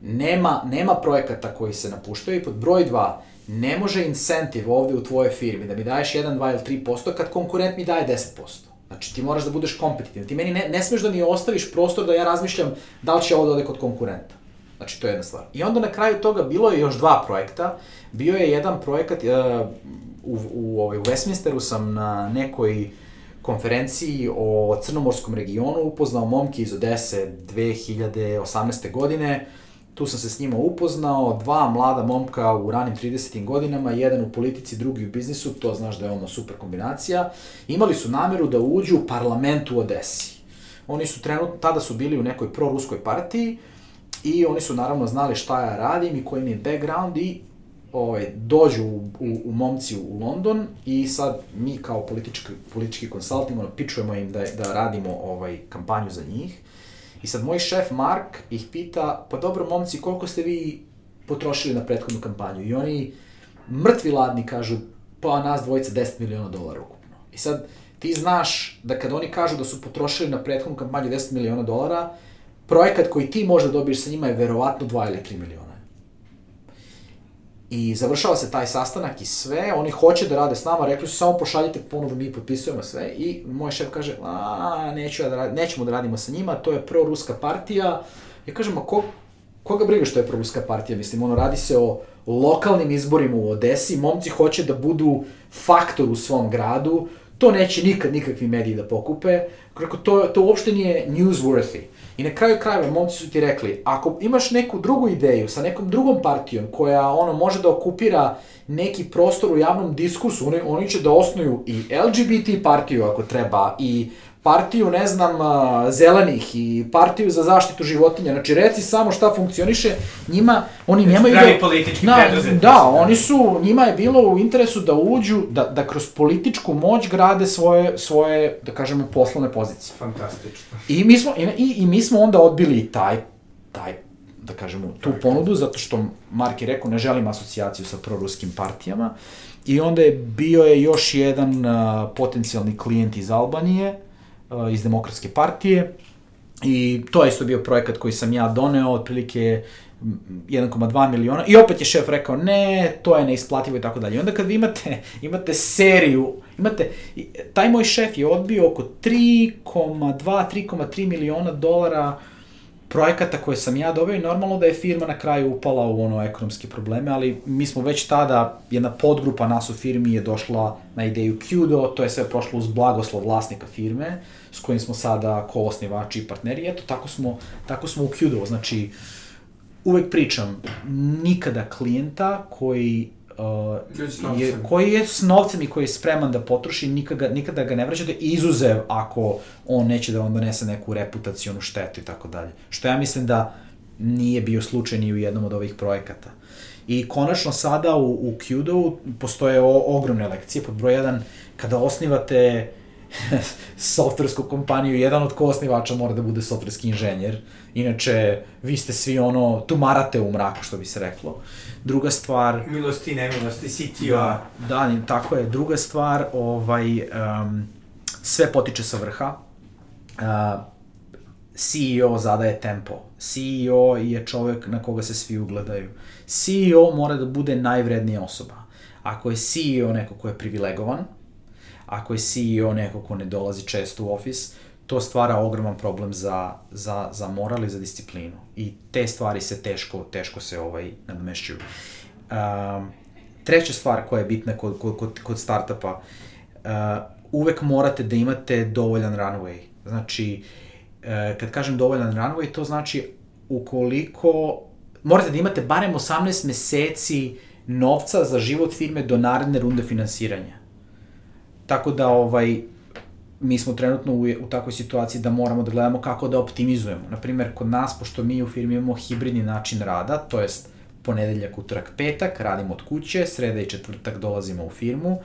nema, nema projekata koji se napuštaju i pod broj 2, ne može incentiv ovde u tvojoj firmi da mi daješ 1, 2 ili 3% kad konkurent mi daje 10%. Znači ti moraš da budeš kompetitivan. Ti meni ne, ne smeš da mi ostaviš prostor da ja razmišljam da li će ovo da ode kod konkurenta. Znači to je jedna stvar. I onda na kraju toga bilo je još dva projekta. Bio je jedan projekat uh, u, u, ovaj, u Westminsteru sam na nekoj konferenciji o crnomorskom regionu upoznao momke iz Odese 2018. godine Tu sam se s njima upoznao, dva mlada momka u ranim 30. godinama, jedan u politici, drugi u biznisu, to znaš da je ono super kombinacija. Imali su nameru da uđu u parlament u Odesi. Oni su trenutno, tada su bili u nekoj proruskoj partiji i oni su naravno znali šta ja radim i koji mi je background i ovaj, dođu u, u, u momci u London i sad mi kao politički, politički konsulting ono, pičujemo im da, da radimo ovaj, kampanju za njih I sad moj šef Mark ih pita, pa dobro momci, koliko ste vi potrošili na prethodnu kampanju? I oni mrtvi ladni kažu, pa nas dvojica 10 miliona dolara ukupno. I sad ti znaš da kad oni kažu da su potrošili na prethodnu kampanju 10 miliona dolara, projekat koji ti možda dobiješ sa njima je verovatno 2 ili 3 miliona. I završava se taj sastanak i sve, oni hoće da rade s nama, rekli su samo pošaljite ponovo, mi potpisujemo sve. I moj šef kaže, a, neću ja da radim, nećemo da radimo sa njima, to je pro-ruska partija. Ja kažem, a ko, koga briga što je proruska partija, mislim, ono, radi se o lokalnim izborima u Odesi, momci hoće da budu faktor u svom gradu, to neće nikad nikakvi mediji da pokupe, kako to, to uopšte nije newsworthy. I na kraju krajeva, momci su ti rekli, ako imaš neku drugu ideju sa nekom drugom partijom koja ono može da okupira neki prostor u javnom diskursu, oni, oni će da osnuju i LGBT partiju ako treba, i partiju, ne znam, zelenih i partiju za zaštitu životinja. Znači, reci samo šta funkcioniše, njima, oni znači, nemaju... Pravi da, politički na, Da, da, oni su, njima je bilo u interesu da uđu, da, da kroz političku moć grade svoje, svoje, da kažemo, poslovne pozicije. Fantastično. I mi smo, i, i mi smo onda odbili taj, taj da kažemo, tu ponudu, zato što Mark je rekao, ne želim asocijaciju sa proruskim partijama. I onda je bio je još jedan uh, potencijalni klijent iz Albanije, iz Demokratske partije, i to je isto bio projekat koji sam ja doneo, otprilike 1,2 miliona i opet je šef rekao ne, to je neisplativo i tako dalje. Onda kad vi imate, imate seriju, imate, taj moj šef je odbio oko 3,2, 3,3 miliona dolara projekata koje sam ja doveo i normalno da je firma na kraju upala u ono ekonomske probleme, ali mi smo već tada, jedna podgrupa nas u firmi je došla na ideju Qdo, to je sve prošlo uz blagoslov vlasnika firme, s kojim smo sada koosnivači i partneri, eto, tako smo, tako smo u Qdo, znači, uvek pričam, nikada klijenta koji uh, je, koji je s novcem i koji je spreman da potroši, nikada, nikada ga ne vraćate, izuzev ako on neće da vam donese neku reputacijonu štetu i tako dalje. Što ja mislim da nije bio slučaj ni u jednom od ovih projekata. I konačno sada u, u Qdo postoje o, ogromne lekcije. Pod broj 1, kada osnivate softversku kompaniju, jedan od ko-osnivača mora da bude softverski inženjer. Inače, vi ste svi ono, tumarate u mraku, što bi se reklo. Druga stvar... Milosti, nemilosti, CTO. Da, da, tako je. Druga stvar, ovaj, um, sve potiče sa vrha. Uh, CEO zadaje tempo. CEO je čovek na koga se svi ugledaju. CEO mora da bude najvrednija osoba. Ako je CEO neko ko je privilegovan, ako je CEO neko ko ne dolazi često u ofis, to stvara ogroman problem za, za, za moral i za disciplinu. I te stvari se teško, teško se ovaj, nadomešćuju. Um, treća stvar koja je bitna kod, kod, kod, kod startupa, uh, uvek morate da imate dovoljan runway. Znači, uh, kad kažem dovoljan runway, to znači ukoliko morate da imate barem 18 meseci novca za život firme do naredne runde finansiranja. Tako da, ovaj, mi smo trenutno u, u takvoj situaciji da moramo da gledamo kako da optimizujemo. Naprimer, kod nas, pošto mi u firmi imamo hibridni način rada, to jest ponedeljak, utorak, petak, radimo od kuće, sreda i četvrtak dolazimo u firmu,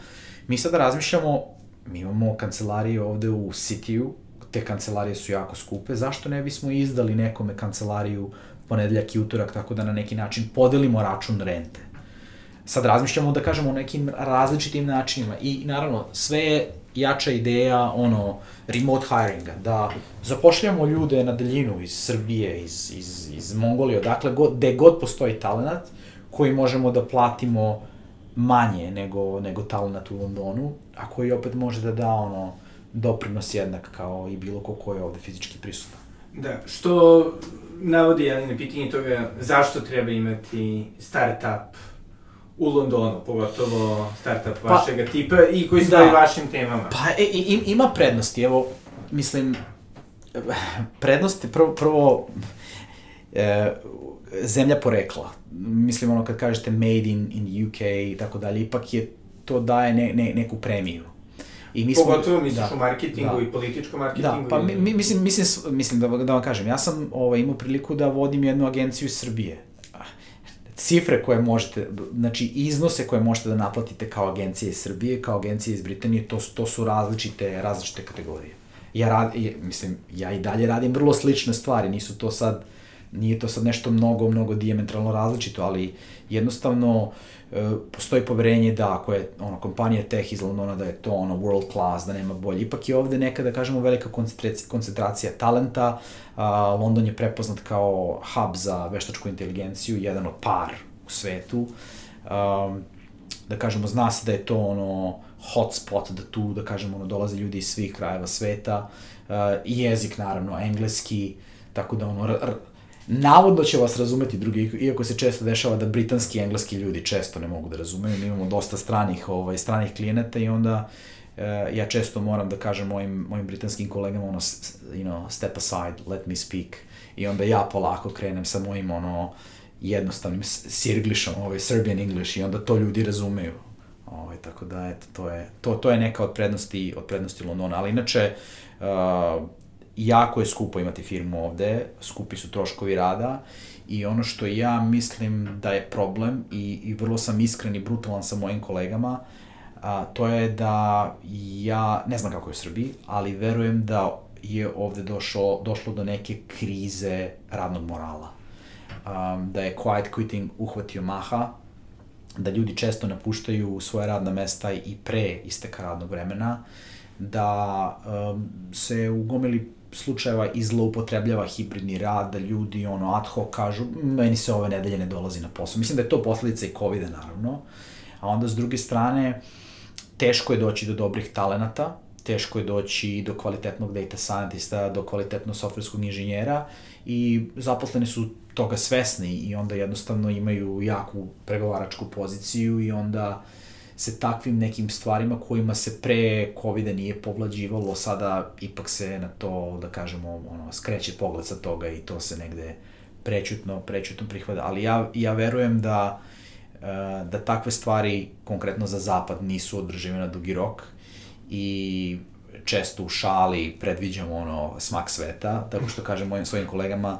mi sada razmišljamo, mi imamo kancelarije ovde u City-u, te kancelarije su jako skupe, zašto ne bismo izdali nekome kancelariju ponedeljak i utorak, tako da na neki način podelimo račun rente sad razmišljamo da kažemo o nekim različitim načinima i naravno sve je jača ideja ono remote hiringa, da zapošljamo ljude na daljinu iz Srbije, iz, iz, iz Mongolije, odakle god, gde god postoji talent koji možemo da platimo manje nego, nego talent u Londonu, a koji opet može da da ono doprinos jednak kao i bilo ko ko je ovde fizički prisutan. Da, što navodi jedan pitanje toga zašto treba imati startup u Londonu, pogotovo startup pa, vašeg tipa i koji se da, vašim temama. Pa e, i, ima prednosti, evo, mislim, prednosti, prvo, prvo e, zemlja porekla. Mislim, ono, kad kažete made in, in UK i tako dalje, ipak je, to daje ne, ne, neku premiju. I mi smo, Pogotovo misliš da, o marketingu da, i političkom marketingu? Da, pa mi, mi, mislim, mislim, mislim da, da vam kažem, ja sam ovaj, imao priliku da vodim jednu agenciju iz Srbije cifre koje možete, znači iznose koje možete da naplatite kao agencija iz Srbije, kao agencija iz Britanije, to, to su različite, različite kategorije. Ja rad, mislim, ja i dalje radim vrlo slične stvari, nisu to sad, nije to sad nešto mnogo, mnogo diametralno različito, ali jednostavno e, postoji poverenje da ako je ono, kompanija tech iz Londona da je to ono world class, da nema bolje. Ipak je ovde neka, da kažemo, velika koncentracija, koncentracija talenta, a, London je prepoznat kao hub za veštačku inteligenciju, jedan od par u svetu. A, da kažemo, zna se da je to ono hotspot, da tu, da kažemo, ono, dolaze ljudi iz svih krajeva sveta. A, I jezik, naravno, engleski, tako da ono, navodno će vas razumeti drugi, iako se često dešava da britanski i engleski ljudi često ne mogu da razumeju, mi imamo dosta stranih, ovaj, stranih klijenata i onda uh, ja često moram da kažem mojim, mojim britanskim kolegama, ono, you know, step aside, let me speak, i onda ja polako krenem sa mojim, ono, jednostavnim sirglišom, ovaj, Serbian English, i onda to ljudi razumeju. Ovaj, tako da, eto, to je, to, to je neka od prednosti, od prednosti Londona, ali inače, uh, jako je skupo imati firmu ovde, skupi su troškovi rada i ono što ja mislim da je problem i, i vrlo sam iskren i brutalan sa mojim kolegama, a, to je da ja, ne znam kako je u Srbiji, ali verujem da je ovde došlo, došlo do neke krize radnog morala. Um, da je quiet quitting uhvatio maha, da ljudi često napuštaju svoje radna mesta i pre isteka radnog vremena, da um, se u gomili slučajeva i zloupotrebljava hibridni rad, da ljudi ono ad hoc kažu meni se ove nedelje ne dolazi na posao. Mislim da je to posledica i covid naravno. A onda s druge strane teško je doći do dobrih talenata, teško je doći do kvalitetnog data scientista, do kvalitetnog softverskog inženjera i zaposleni su toga svesni i onda jednostavno imaju jaku pregovaračku poziciju i onda se takvim nekim stvarima kojima se pre COVID-a nije povlađivalo, sada ipak se na to, da kažemo, ono, skreće pogled sa toga i to se negde prećutno, prećutno prihvada. Ali ja, ja verujem da, e, da takve stvari, konkretno za zapad, nisu održive na dugi rok i često u šali predviđamo ono smak sveta, tako što kažem mojim svojim kolegama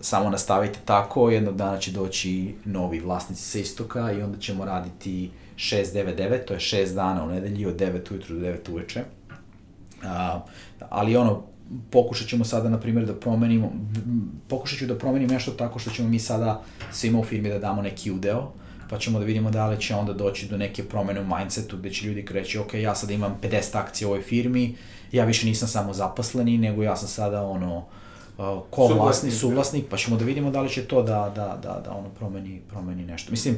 samo nastavite tako, jednog dana će doći novi vlasnici sa istoka i onda ćemo raditi 6-9-9, to je 6 dana u nedelji od 9 ujutru do 9 uveče. A, ali ono, pokušat ćemo sada, na primjer, da promenimo, pokušat ću da promenim nešto tako što ćemo mi sada svima u firmi da damo neki udeo, pa ćemo da vidimo da li će onda doći do neke promene u mindsetu gde će ljudi kreći, ok, ja sada imam 50 akcija u ovoj firmi, ja više nisam samo zaposleni, nego ja sam sada ono, ko vlasni, da. suvlasnik, pa ćemo da vidimo da li će to da, da, da, da ono promeni, promeni nešto. Mislim,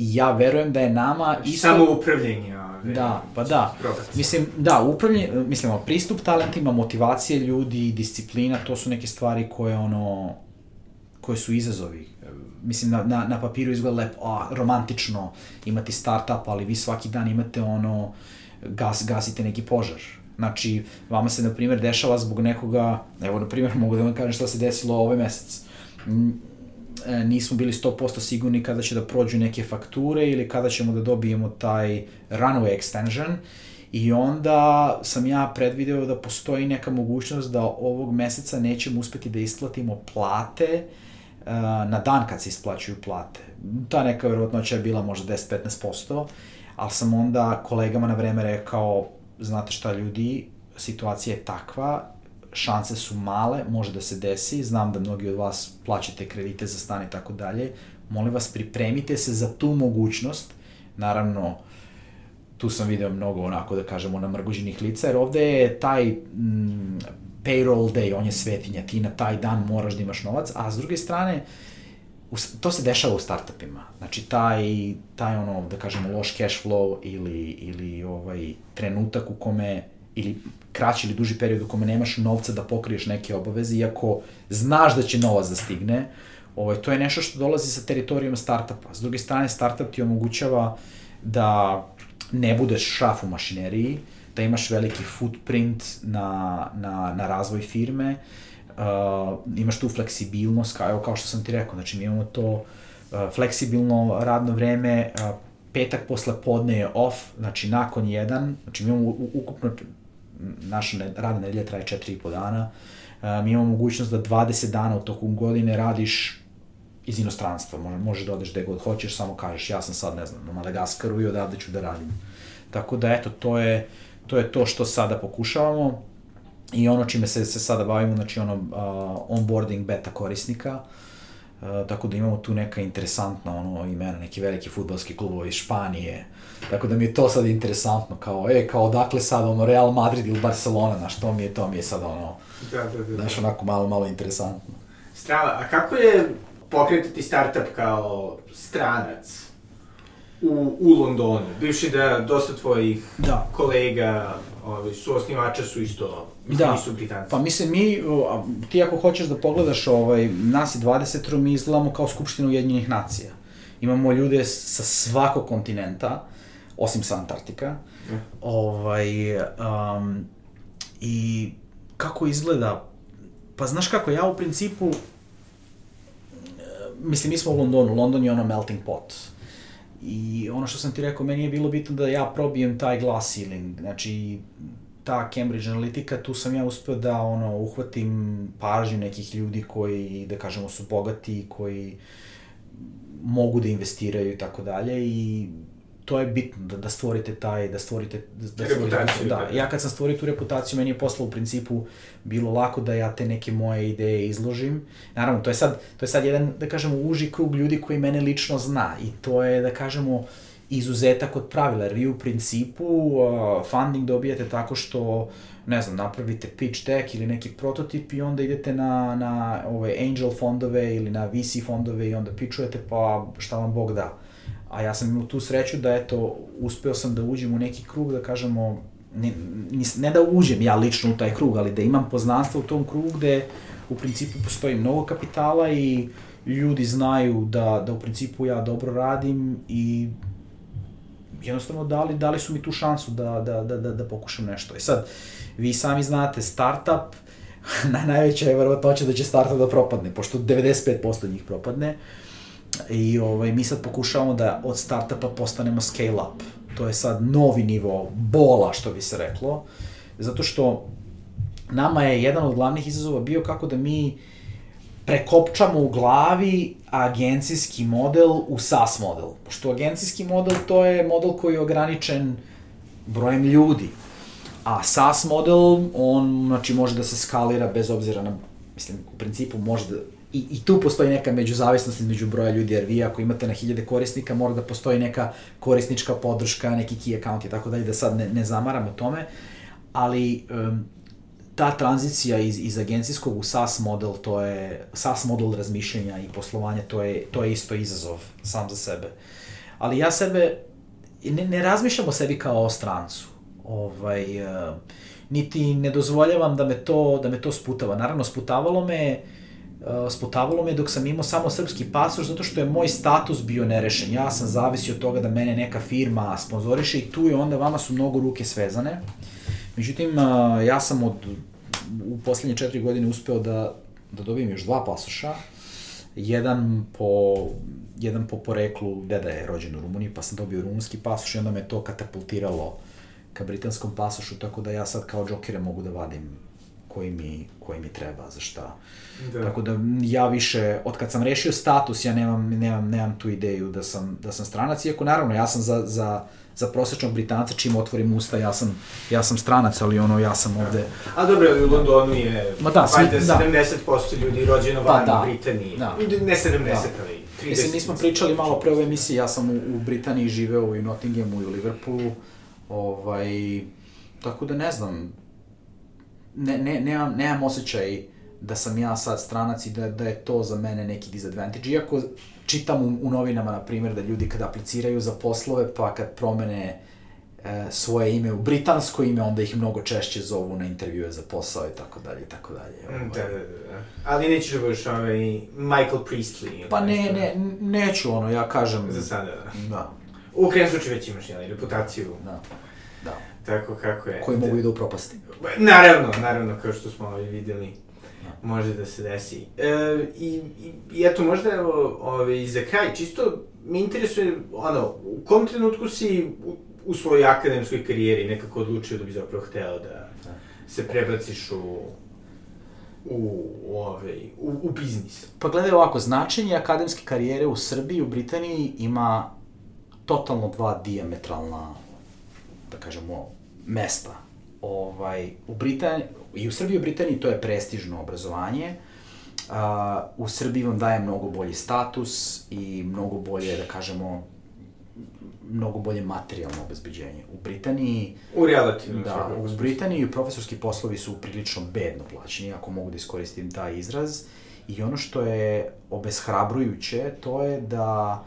I ja verujem da je nama znači, isto... Samo upravljanje. Ove, da, pa da. Probati. Mislim, da, upravljanje, mislim, pristup talentima, motivacije ljudi, disciplina, to su neke stvari koje, ono, koje su izazovi. Mislim, na, na, na papiru izgleda lepo, a, romantično imati startup, ali vi svaki dan imate ono, gas, gasite neki požar. Znači, vama se, na primjer, dešava zbog nekoga, evo, na primjer, mogu da vam kažem šta se desilo ovaj mesec nismo bili 100% sigurni kada će da prođu neke fakture ili kada ćemo da dobijemo taj runway extension i onda sam ja predvideo da postoji neka mogućnost da ovog meseca nećemo uspeti da isplatimo plate uh, na dan kad se isplaćuju plate. Ta neka verovatnoća je bila možda 10-15%, ali sam onda kolegama na vreme rekao, znate šta ljudi, situacija je takva, šanse su male, može da se desi, znam da mnogi od vas plaćate kredite za stan i tako dalje, molim vas pripremite se za tu mogućnost, naravno, tu sam video mnogo onako da kažemo namrgođenih lica, jer ovde je taj mm, payroll day, on je svetinja, ti na taj dan moraš da imaš novac, a s druge strane, to se dešava u startupima. Znači, taj, taj ono, da kažemo, loš cash flow ili, ili ovaj, trenutak u kome ili kraći ili duži period u kome nemaš novca da pokriješ neke obaveze, iako znaš da će novac da stigne, ovaj, to je nešto što dolazi sa teritorijama startupa. S druge strane, startup ti omogućava da ne budeš šraf u mašineriji, da imaš veliki footprint na, na, na razvoj firme, uh, imaš tu fleksibilnost, kao, kao što sam ti rekao, znači mi imamo to uh, fleksibilno radno vreme, uh, petak posle podne je off, znači nakon jedan, znači mi imamo ukupno naša radna nedelja traje 4,5 dana, e, mi imamo mogućnost da 20 dana u toku godine radiš iz inostranstva, može, može da odeš gde god hoćeš, samo kažeš ja sam sad, ne znam, na Madagaskaru i odavde ću da radim. Tako da, eto, to je to, je to što sada pokušavamo i ono čime se, se sada bavimo, znači ono uh, onboarding beta korisnika, uh, Uh, tako da imamo tu neka interesantna ono, imena, neki veliki futbalski klubovi iz Španije. Tako da mi je to sad interesantno, kao, e, kao dakle sad ono Real Madrid ili Barcelona, znaš, to mi je, to mi je sad ono, da, da, da, znaš, da. onako malo, malo interesantno. Strava, a kako je pokretati startup kao stranac? u, u Londonu. Bivši da dosta tvojih Da. kolega, ovi, su osnivača su isto, mislim, Da. nisu Britanci. Pa mislim, mi, ti ako hoćeš da pogledaš, ovaj, nas je 20 mi izgledamo kao Skupština Ujedinjenih nacija. Imamo ljude sa svakog kontinenta, osim sa Antarktika. Ovaj, um, I kako izgleda? Pa znaš kako, ja u principu, e, mislim, mi smo u Londonu, London je ono melting pot. I ono što sam ti rekao, meni je bilo bitno da ja probijem taj glass ceiling, znači ta Cambridge Analytica, tu sam ja uspeo da ono, uhvatim pažnju nekih ljudi koji, da kažemo, su bogati, koji mogu da investiraju i tako dalje i to je bitno da, da stvorite taj, da stvorite, da stvorite, Reputaciju, da, da. ja kad sam stvorio tu reputaciju, meni je posle u principu bilo lako da ja te neke moje ideje izložim. Naravno, to je sad, to je sad jedan, da kažemo, uži krug ljudi koji mene lično zna i to je, da kažemo, izuzetak od pravila, jer vi u principu uh, funding dobijate tako što, ne znam, napravite pitch deck ili neki prototip i onda idete na, na ove angel fondove ili na VC fondove i onda pitchujete pa šta vam Bog da. A ja sam imao tu sreću da, eto, uspeo sam da uđem u neki krug, da kažemo, ne, ne da uđem ja lično u taj krug, ali da imam poznanstvo u tom krugu gde u principu postoji mnogo kapitala i ljudi znaju da, da u principu ja dobro radim i jednostavno dali, dali su mi tu šansu da, da, da, da, da pokušam nešto. I sad, vi sami znate, startup, na najveća je verovatnoća da će startup da propadne, pošto 95% njih propadne. I ovaj, mi sad pokušavamo da od startupa postanemo scale up. To je sad novi nivo bola, što bi se reklo. Zato što nama je jedan od glavnih izazova bio kako da mi prekopčamo u glavi agencijski model u SaaS model. Pošto agencijski model to je model koji je ograničen brojem ljudi. A SaaS model, on znači, može da se skalira bez obzira na, mislim, u principu može da, i, i tu postoji neka međuzavisnost između broja ljudi, jer vi ako imate na hiljade korisnika, mora da postoji neka korisnička podrška, neki key account i tako dalje, da sad ne, ne zamaramo tome, ali um, ta tranzicija iz, iz agencijskog u SaaS model, to je SaaS model razmišljenja i poslovanja, to je, to je isto izazov sam za sebe. Ali ja sebe, ne, ne razmišljam o sebi kao o strancu. Ovaj, uh, niti ne dozvoljavam da me to, da me to sputava. Naravno, sputavalo me, uh, sputavalo me dok sam imao samo srpski pasoš, zato što je moj status bio nerešen. Ja sam zavisio od toga da mene neka firma sponzoriše i tu je onda vama su mnogo ruke svezane. Međutim, uh, ja sam od, u poslednje četiri godine uspeo da, da dobijem još dva pasoša. Jedan po, jedan po poreklu, deda je rođen u Rumuniji, pa sam dobio rumunski pasoš i onda me to katapultiralo ka britanskom pasošu, tako da ja sad kao džokere mogu da vadim koji mi, koji mi treba, za šta. Da. Tako da ja više, od kad sam rešio status, ja nemam, nemam, nemam tu ideju da sam, da sam stranac, iako naravno ja sam za, za, za prosečnog Britanca, čim otvorim usta, ja sam, ja sam stranac, ali ono, ja sam ovde... A dobro, ali u Londonu je Ma da, svi- da. 70% ljudi rođeno Pa van da, u Britaniji. da. Ne 70, Da. ali 30. Mislim, mi smo pričali malo pre ove emisije, ja sam u, u Britaniji živeo i u Nottinghamu i u Liverpoolu, ovaj, tako da ne znam, ne, ne, nemam, nemam osjećaj da sam ja sad stranac i da, da je to za mene neki disadvantage, iako čitam u, u novinama, na primjer, da ljudi kada apliciraju za poslove, pa kad promene e, svoje ime u britansko ime, onda ih mnogo češće zovu na intervjue za posao i tako dalje i tako dalje. Mm, Ovaj. Da, da, da. Ali nećeš da budeš ovaj Michael Priestley. Pa ne, nešto. ne, neću ono, ja kažem... Za sada, da. Da, U krenu slučaju već imaš, jel, reputaciju, da, da. Tako kako je. Koji mogu i da upropasti. Naravno, naravno, kao što smo ovaj videli, može da se desi. E, i, i, I eto, možda evo, ovaj, za kraj, čisto me interesuje, ono, u kom trenutku si u, u svojoj akademskoj karijeri nekako odlučio da bi zapravo hteo da se prebaciš u, u, u, ovaj, u, u biznis? Pa gledaj ovako, značenje akademske karijere u Srbiji i u Britaniji ima totalno dva diametralna, da kažemo, mesta. Ovaj, u Britaniji, i u Srbiji i u Britaniji to je prestižno obrazovanje, a, u Srbiji vam daje mnogo bolji status i mnogo bolje, da kažemo, mnogo bolje materijalno obezbeđenje. U Britaniji U relativno Da, u. Britaniji profesorski poslovi su prilično bedno plaćeni, ako mogu da iskoristim taj izraz. I ono što je obeshrabrujuće, to je da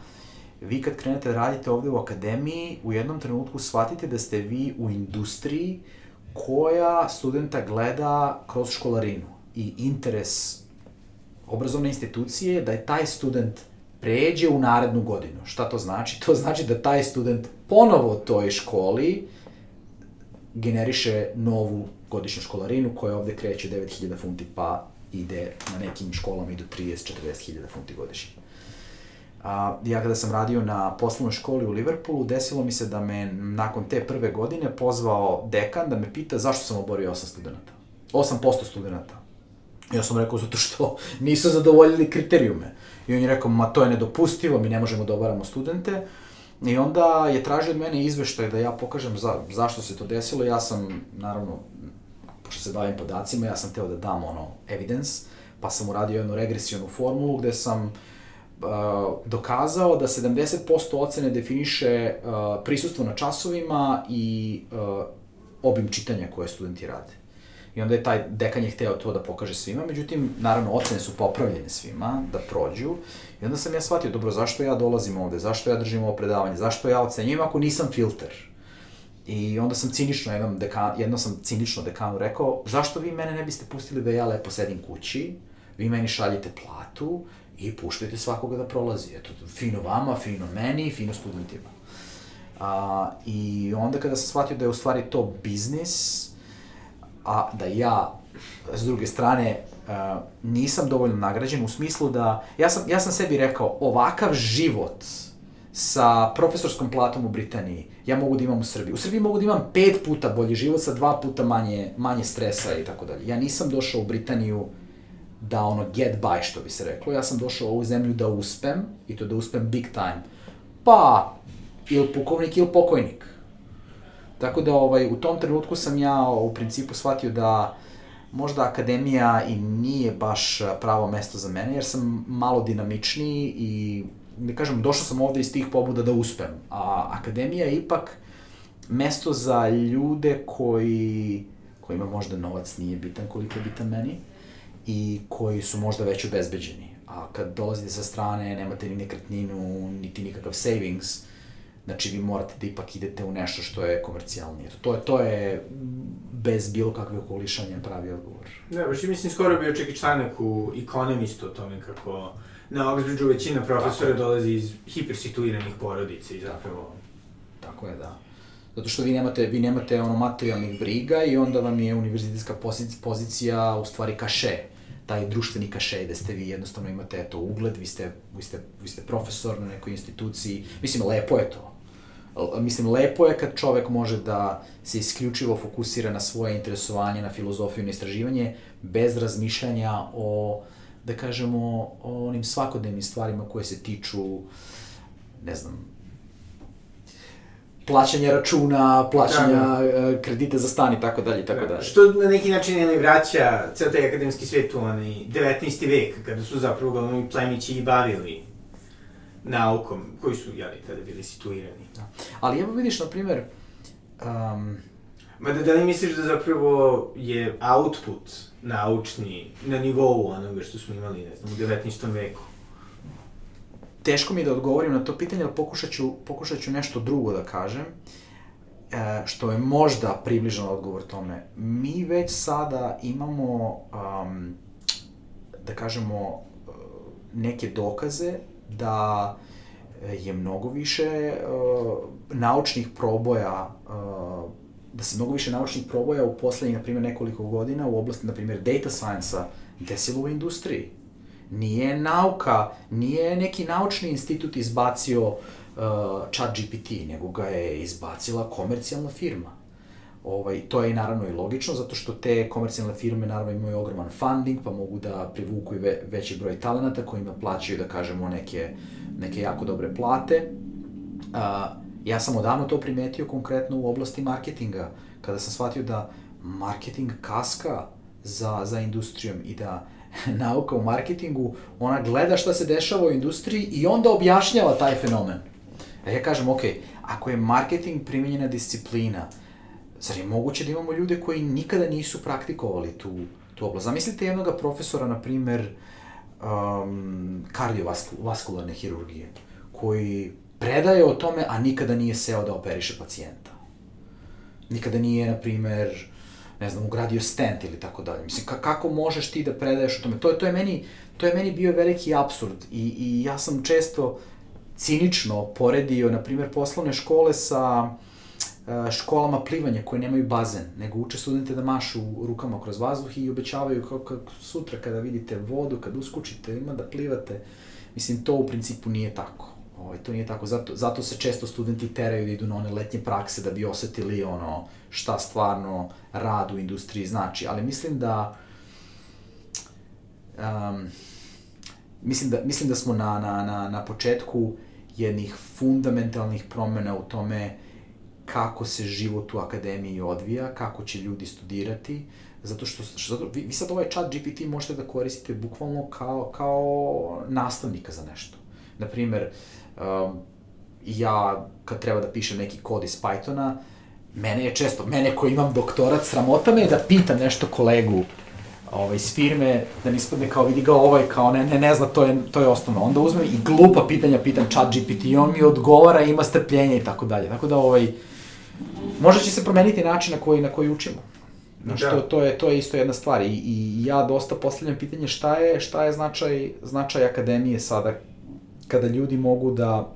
vi kad krenete da radite ovde u akademiji, u jednom trenutku shvatite da ste vi u industriji koja studenta gleda kroz školarinu i interes obrazovne institucije je da je taj student pređe u narednu godinu. Šta to znači? To znači da taj student ponovo toj školi generiše novu godišnju školarinu koja ovde kreće 9000 funti pa ide na nekim školama i do 30-40.000 funti godišnje. A, ja kada sam radio na poslovnoj školi u Liverpoolu, desilo mi se da me nakon te prve godine pozvao dekan da me pita zašto sam oborio 8 studenta. 8% studenta. Ja sam rekao zato što nisu zadovoljili kriterijume. I on je rekao, ma to je nedopustivo, mi ne možemo da obaramo studente. I onda je tražio od mene izveštaj da ja pokažem za, zašto se to desilo. Ja sam, naravno, pošto se bavim podacima, ja sam teo da dam ono evidence, pa sam uradio jednu regresijonu formulu gde sam uh, dokazao da 70% ocene definiše prisustvo na časovima i obim čitanja koje studenti rade. I onda je taj dekan je hteo to da pokaže svima, međutim, naravno, ocene su popravljene svima, da prođu. I onda sam ja shvatio, dobro, zašto ja dolazim ovde, zašto ja držim ovo predavanje, zašto ja ocenjujem ako nisam filter? I onda sam cinično jednom, dekan, jedno sam cinično dekanu rekao, zašto vi mene ne biste pustili da ja lepo sedim kući, vi meni šaljite platu i puštajte svakoga da prolazi. Eto, fino vama, fino meni, fino studentima. A, I onda kada sam shvatio da je u stvari to biznis, a da ja, s druge strane, uh, nisam dovoljno nagrađen u smislu da, ja sam, ja sam sebi rekao, ovakav život sa profesorskom platom u Britaniji, ja mogu da imam u Srbiji. U Srbiji mogu da imam pet puta bolji život sa dva puta manje, manje stresa i tako dalje. Ja nisam došao u Britaniju da ono get by, što bi se reklo. Ja sam došao u ovu zemlju da uspem, i to da uspem big time. Pa, ili pukovnik ili pokojnik. Tako da ovaj, u tom trenutku sam ja u principu shvatio da možda akademija i nije baš pravo mesto za mene, jer sam malo dinamičniji i da kažem, došao sam ovde iz tih pobuda da uspem. A akademija je ipak mesto za ljude koji, kojima možda novac nije bitan koliko je bitan meni i koji su možda već obezbeđeni. A kad dolazite sa strane, nemate ni nekretninu, niti nikakav savings, Znači, vi morate da ipak idete u nešto što je komercijalnije. To je, to je bez bilo kakve okolišanja pravi odgovor. Da, baš mislim, skoro bio čak i članak u Economist o tome kako na Oxbridgeu većina profesora dolazi iz hipersituiranih porodica i zapravo... Tako je, da. Zato što vi nemate, vi nemate ono materijalnih briga i onda vam je univerzitetska pozicija u stvari kaše taj društveni kaše gde ste vi jednostavno imate eto ugled, vi ste, vi ste, vi ste profesor na nekoj instituciji, mislim lepo je to, mislim, lepo je kad čovek može da se isključivo fokusira na svoje interesovanje, na filozofiju, na istraživanje, bez razmišljanja o, da kažemo, o onim svakodnevnim stvarima koje se tiču, ne znam, plaćanja računa, plaćanja da, da. kredita za stan i tako dalje, tako da, dalje. Što na neki način ne vraća ceo taj akademski svet u onaj 19. vek, kada su zapravo uglavnom i plemići i bavili naukom, koji su, jeli, tada bili situirani. Da. Ali evo vidiš, na primer, um, Ma da, da li misliš da zapravo je output naučni na nivou onoga što smo imali, ne znam, u 19. veku? Teško mi je da odgovorim na to pitanje, ali pokušat ću, pokušat ću nešto drugo da kažem, e, što je možda približan odgovor tome. Mi već sada imamo, um, da kažemo, neke dokaze da je mnogo više uh, naučnih proboja uh, da se mnogo više naučnih proboja u poslednjih, na primjer, nekoliko godina u oblasti, na primjer, data science-a desilo u industriji. Nije nauka, nije neki naučni institut izbacio uh, chat GPT, nego ga je izbacila komercijalna firma. Ovaj, to je naravno i logično, zato što te komercijalne firme naravno imaju ogroman funding, pa mogu da privuku i ve, veći broj talenata kojima plaćaju, da kažemo, neke, neke jako dobre plate. A, ja sam odavno to primetio konkretno u oblasti marketinga, kada sam shvatio da marketing kaska za, za industrijom i da nauka u marketingu, ona gleda šta se dešava u industriji i onda objašnjava taj fenomen. A ja kažem, ok, ako je marketing primenjena disciplina, Zar je moguće da imamo ljude koji nikada nisu praktikovali tu, tu oblast? Zamislite jednog profesora, na primer, um, kardiovaskularne hirurgije, koji predaje o tome, a nikada nije seo da operiše pacijenta. Nikada nije, na primer, ne znam, ugradio stent ili tako dalje. Mislim, ka kako možeš ti da predaješ o tome? To to je, meni, to je meni bio veliki absurd i, i ja sam često cinično poredio, na primjer, poslovne škole sa e, školama plivanja koje nemaju bazen, nego uče studente da mašu rukama kroz vazduh i obećavaju kao, kao sutra kada vidite vodu, kad uskučite, ima da plivate. Mislim, to u principu nije tako. Ovaj, to nije tako, zato, zato se često studenti teraju da idu na one letnje prakse da bi osetili ono šta stvarno rad u industriji znači, ali mislim da um, mislim da, mislim da smo na, na, na, na početku jednih fundamentalnih promena u tome kako se život u akademiji odvija, kako će ljudi studirati, zato što, što vi, vi sad ovaj chat GPT možete da koristite bukvalno kao, kao nastavnika za nešto. Naprimer, um, ja kad treba da pišem neki kod iz Pythona, mene je često, mene koji imam doktorat, sramota me da pitam nešto kolegu ovaj, iz firme, da ne ispadne kao vidi ga ovaj, kao ne, ne, ne zna, to je, to je osnovno. Onda uzmem i glupa pitanja, pitam chat GPT i on mi odgovara, ima strpljenja i tako dalje. Tako da, ovaj, možda će se promeniti način na koji, na koji učimo. Znaš, da. to, to, je, to je isto jedna stvar. I, I ja dosta postavljam pitanje šta je, šta je značaj, značaj akademije sada, kada ljudi mogu da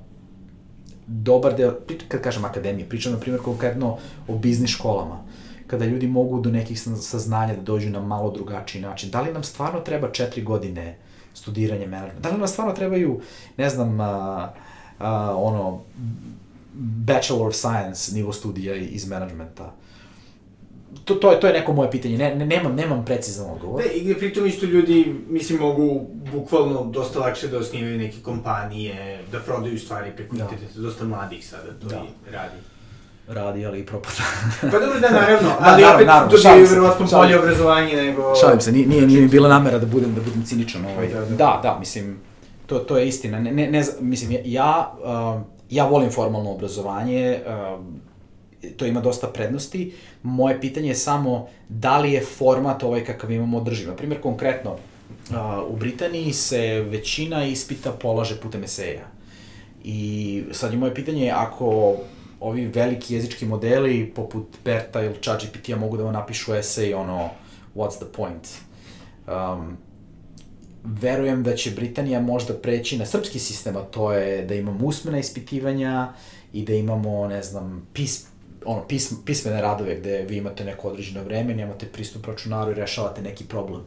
dobar deo, kad kažem akademije, pričam na primjer konkretno o biznis školama, kada ljudi mogu do nekih saznanja da dođu na malo drugačiji način. Da li nam stvarno treba četiri godine studiranja menadžmenta? Da li nam stvarno trebaju, ne znam, a, a, ono, Bachelor of Science nivo studija iz menadžmenta? To, to, je, to je neko moje pitanje, ne, ne, nemam, nemam precizan odgovor. Ne, i pritom isto ljudi, mislim, mogu bukvalno dosta lakše da osnivaju neke kompanije, da prodaju stvari preko da. interneta, dosta mladih sada to da. i radi. Radi, ali i propada. pa dobro da, naravno, ali da, opet naravno, dobiju verovatno bolje obrazovanje nego... Šalim se, nije, nije, nije mi bila namera da budem, da budem ciničan. Ovaj. Da, da, da, da, mislim, to, to je istina. Ne, ne, ne, mislim, ja, uh, ja volim formalno obrazovanje, uh, to ima dosta prednosti. Moje pitanje je samo da li je format ovaj kakav imamo održiv. Na primjer, konkretno, u Britaniji se većina ispita polaže putem eseja. I sad je moje pitanje, ako ovi veliki jezički modeli, poput Berta ili ChatGPT-a, mogu da vam napišu esej, ono, what's the point? Um, verujem da će Britanija možda preći na srpski sistem, a to je da imamo usmena ispitivanja i da imamo, ne znam, pis, ono, pism, pismene radove gde vi imate neko određeno vreme, nemate pristup računaru i rešavate neki problem.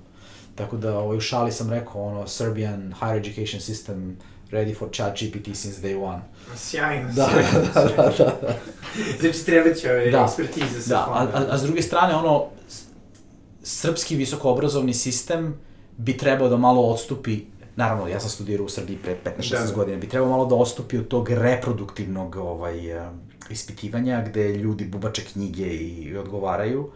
Tako da ovaj, u šali sam rekao, ono, Serbian higher education system ready for chat GPT since day one. Sjajno, da, sjajno. Da, da, da, da, da. Znači, treba će ove da, ekspertize sa Da, a, a, a s druge strane, ono, srpski visokoobrazovni sistem bi trebao da malo odstupi naravno, ja sam studirao u Srbiji pre 15-16 da, godina, bi trebao malo da odstupi od tog reproduktivnog ovaj, ispitivanja gde ljudi bubače knjige i odgovaraju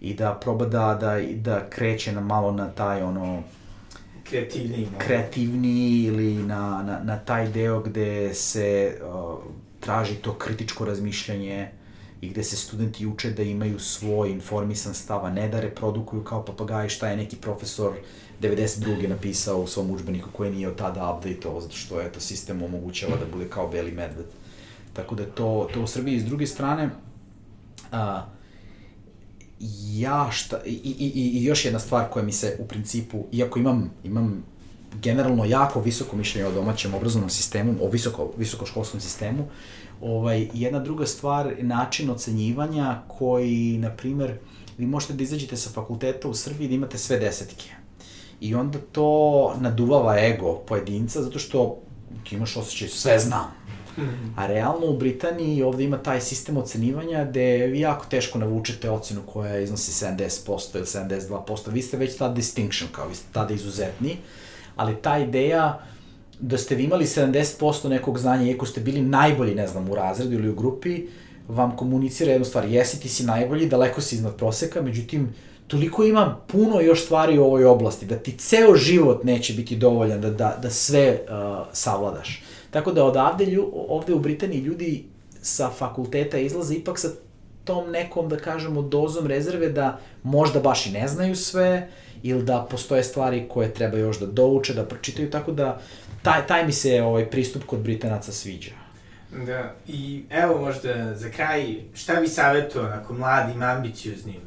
i da proba da, da, da kreće na malo na taj ono kreativniji, kreativniji ili na, na, na taj deo gde se uh, traži to kritičko razmišljanje i gde se studenti uče da imaju svoj informisan stav, a ne da reprodukuju kao papagaji šta je neki profesor 92. napisao u svom učbeniku koji nije od tada update-ovo, zato što je to sistem omogućava da bude kao beli medved. Tako da to, to u Srbiji. S druge strane, a, ja šta, i, i, i još jedna stvar koja mi se u principu, iako imam, imam generalno jako visoko mišljenje o domaćem obrazovnom sistemu, o visoko, visokoškolskom sistemu, ovaj, jedna druga stvar, način ocenjivanja koji, na primer, vi možete da izađete sa fakulteta u Srbiji da imate sve desetke. I onda to naduvava ego pojedinca, zato što ti imaš osjećaj, sve znam, -hmm. A realno u Britaniji ovde ima taj sistem ocenivanja gde vi jako teško navučete ocenu koja iznosi 70% ili 72%. Vi ste već tada distinction, kao vi ste tada izuzetni, ali ta ideja da ste vi imali 70% nekog znanja, iako ste bili najbolji, ne znam, u razredu ili u grupi, vam komunicira jednu stvar, jesi ti si najbolji, daleko si iznad proseka, međutim, toliko ima puno još stvari u ovoj oblasti, da ti ceo život neće biti dovoljan da, da, da sve uh, savladaš. Tako da odavde, lju, ovde u Britaniji ljudi sa fakulteta izlaze ipak sa tom nekom, da kažemo, dozom rezerve da možda baš i ne znaju sve, ili da postoje stvari koje treba još da douče, da pročitaju, tako da taj, taj mi se ovaj pristup kod Britanaca sviđa. Da, i evo možda za kraj, šta bi savjetuo onako mladim, ambicioznim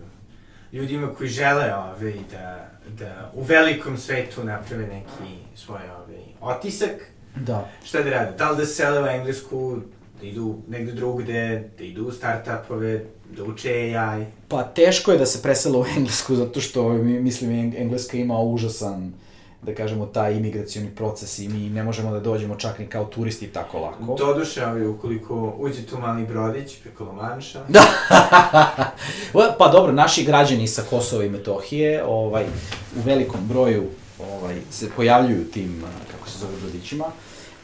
ljudima koji žele ove, da, da u velikom svetu naprave neki svoj ove, otisak, Da. šta da rade? Da li da se sele u Englesku, da idu negde drugde, da idu u startupove, da uče AI? Pa teško je da se presela u Englesku, zato što mi- mislim Eng- Engleska ima užasan da kažemo, taj imigracioni proces i mi ne možemo da dođemo čak ni kao turisti tako lako. Doduše, ovi, ukoliko uđe tu mali brodić preko Lomanša, Da. pa dobro, naši građani sa Kosova i Metohije, ovaj, u velikom broju ovaj, se pojavljuju tim, kako se zove, brodićima.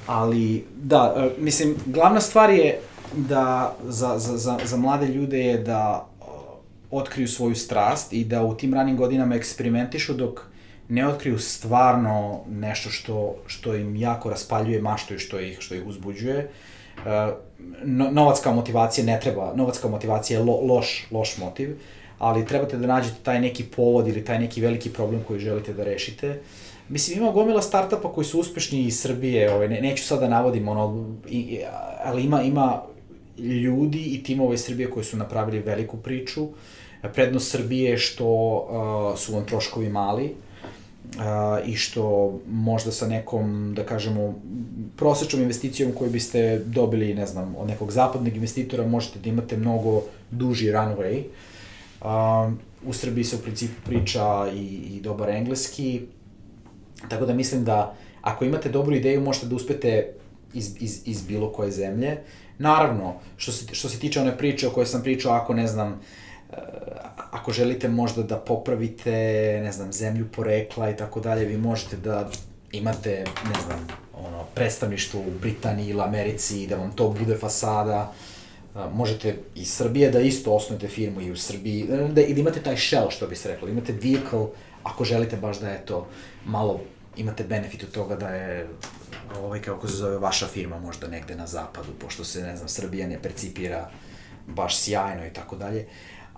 Ali, da, e, mislim, glavna stvar je da za, za, za, za mlade ljude je da o, otkriju svoju strast i da u tim ranim godinama eksperimentišu dok ne otkriju stvarno nešto što, što im jako raspaljuje maštu i što ih, što ih uzbuđuje. E, no, novac kao motivacija ne treba, novac kao motivacija je lo, loš, loš motiv, ali trebate da nađete taj neki povod ili taj neki veliki problem koji želite da rešite. Mislim, ima gomila startupa koji su uspešni iz Srbije, ovaj, ne, neću sad da navodim, ono, i, ali ima, ima ljudi i timova iz Srbije koji su napravili veliku priču. Prednost Srbije je što uh, su vam troškovi mali, uh, i što možda sa nekom, da kažemo, prosečnom investicijom koju biste dobili, ne znam, od nekog zapadnog investitora, možete da imate mnogo duži runway. Uh, u Srbiji se u principu priča i, i dobar engleski, tako da mislim da ako imate dobru ideju, možete da uspete iz, iz, iz bilo koje zemlje. Naravno, što se, što se tiče one priče o kojoj sam pričao, ako ne znam, e, ako želite možda da popravite, ne znam, zemlju porekla i tako dalje, vi možete da imate, ne znam, ono, predstavništvo u Britaniji ili Americi i da vam to bude fasada. A, možete iz Srbije da isto osnujete firmu i u Srbiji, da, da imate taj shell, što bi se reklo, imate vehicle, ako želite baš da je to malo, imate benefit od toga da je ovaj, kako se zove, vaša firma možda negde na zapadu, pošto se, ne znam, Srbija ne percipira baš sjajno i tako dalje.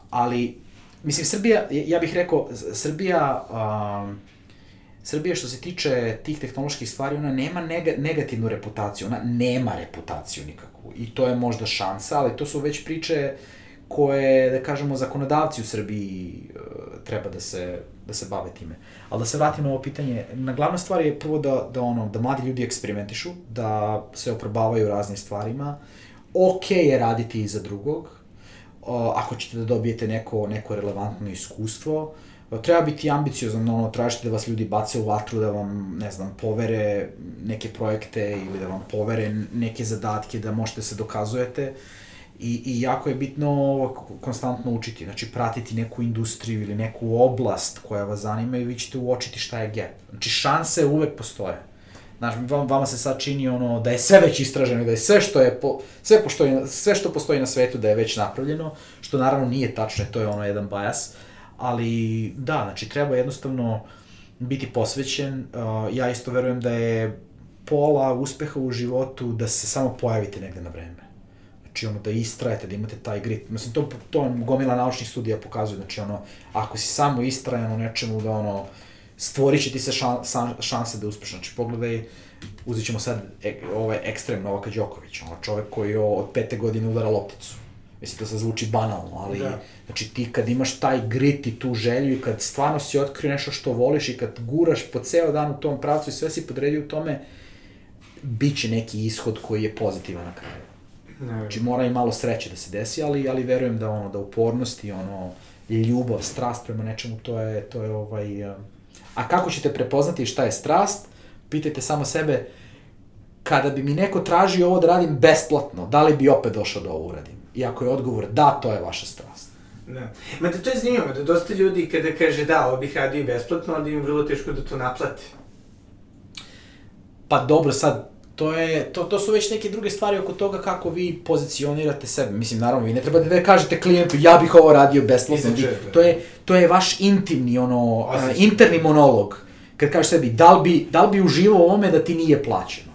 Ali, mislim, Srbija, ja bih rekao, Srbija, um, Srbija što se tiče tih tehnoloških stvari, ona nema nega, negativnu reputaciju, ona nema reputaciju nikakvu. I to je možda šansa, ali to su već priče koje, da kažemo, zakonodavci u Srbiji uh, treba da se, da se bave time. Ali da se vratim na ovo pitanje, na glavna stvar je prvo da, da, ono, da mladi ljudi eksperimentišu, da se oprobavaju raznim stvarima. Ok je raditi i za drugog, uh, ako ćete da dobijete neko, neko relevantno iskustvo, treba biti ambiciozan, ono, tražite da vas ljudi bace u vatru, da vam, ne znam, povere neke projekte ili da vam povere neke zadatke, da možete se dokazujete. I, I jako je bitno konstantno učiti, znači pratiti neku industriju ili neku oblast koja vas zanima i vi ćete uočiti šta je gap. Znači šanse uvek postoje. Znaš, vam, vama se sad čini ono da je sve već istraženo, da je sve što je po, sve postoji, sve što postoji na svetu da je već napravljeno, što naravno nije tačno, to je ono jedan bajas. Ali da, znači treba jednostavno biti posvećen. Uh, ja isto verujem da je pola uspeha u životu da se samo pojavite negde na vreme. Znači ono da istrajete, da imate taj grit. Mislim, to, to gomila naučnih studija pokazuje. Znači ono, ako si samo istrajan u nečemu da ono, stvorit će ti se šan, šan, šanse da uspeš. Znači pogledaj, uzet ćemo sad e, ovaj ekstrem Novaka Đoković, ono čovek koji od pete godine udara lopticu. Mislim, to se zvuči banalno, ali da. znači ti kad imaš taj grit i tu želju i kad stvarno si otkrio nešto što voliš i kad guraš po ceo dan u tom pravcu i sve si podredio u tome, bit će neki ishod koji je pozitivan na kraju. Znači mora i malo sreće da se desi, ali ali verujem da ono da upornost i ono ljubav, strast prema nečemu to je to je ovaj a kako ćete prepoznati šta je strast? Pitajte samo sebe kada bi mi neko tražio ovo da radim besplatno, da li bi opet došao da ovo uradim? I ako je odgovor da, to je vaša strast. Da. Ma da to je zanimljivo, da dosta ljudi kada kaže da, ovo bih radio besplatno, onda im vrlo teško da to naplate. Pa dobro, sad, to, je, to, to su već neke druge stvari oko toga kako vi pozicionirate sebe. Mislim, naravno, vi ne trebate da kažete klijentu, ja bih ovo radio besplatno. Vi, to, je, to je vaš intimni, ono, uh, interni monolog. Kad kažeš sebi, da li bi, da li bi uživao ome da ti nije plaćeno?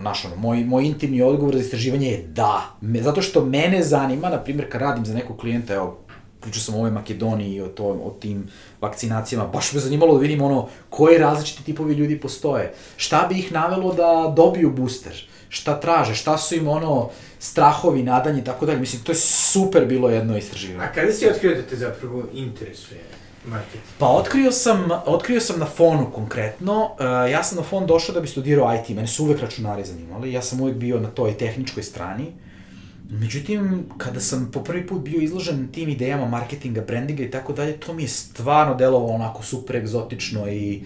Znaš, ono, moj, moj intimni odgovor za istraživanje je da. Me, zato što mene zanima, na primjer, kad radim za nekog klijenta, evo, pričao sam o ovoj Makedoniji i o, to, o tim vakcinacijama, baš me zanimalo da vidim ono, koji različiti tipovi ljudi postoje. Šta bi ih navelo da dobiju booster? Šta traže? Šta su im ono strahovi, nadanje i tako dalje? Mislim, to je super bilo jedno istraživanje. A kada si otkrio da te zapravo interesuje marketing? Pa otkrio sam, otkrio sam na fonu konkretno. Uh, ja sam na fon došao da bi studirao IT, mene su uvek računari zanimali, ja sam uvek bio na toj tehničkoj strani. Međutim, kada sam po prvi put bio izložen tim idejama marketinga, brandinga i tako dalje, to mi je stvarno delovalo onako super egzotično i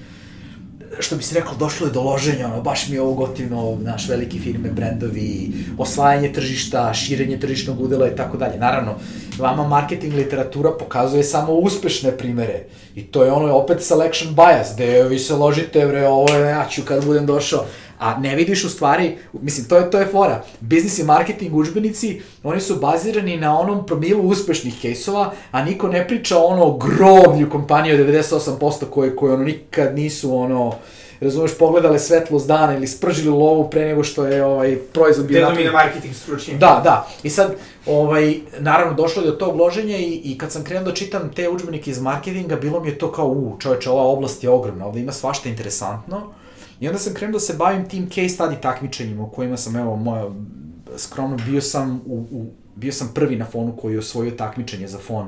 što bi se rekao, došlo je do loženja, ono, baš mi je ovo gotivno, naš velike firme, brendovi, osvajanje tržišta, širenje tržišnog udela i tako dalje. Naravno, vama marketing literatura pokazuje samo uspešne primere i to je ono opet selection bias, gde vi se ložite, bre, ovo je, ja ću kad budem došao, a ne vidiš u stvari, mislim, to je, to je fora. Biznis i marketing učbenici, oni su bazirani na onom promilu uspešnih kejsova, a niko ne priča o ono groblju kompanije od 98% koje, koje ono nikad nisu ono, razumeš, pogledale svetlost dana ili spržili lovu pre nego što je ovaj proizvod bio napravljen. Denomina marketing stručnjaka. Da, da. I sad, ovaj, naravno, došlo je do tog loženja i, i kad sam krenuo da čitam te udžbenike iz marketinga, bilo mi je to kao, u, čoveče, ova oblast je ogromna, ovde ima svašta interesantno. I onda sam krenuo da se bavim tim case study takmičenjima u kojima sam, evo, moja, skromno, bio sam, u, u, bio sam prvi na fonu koji je osvojio takmičenje za fon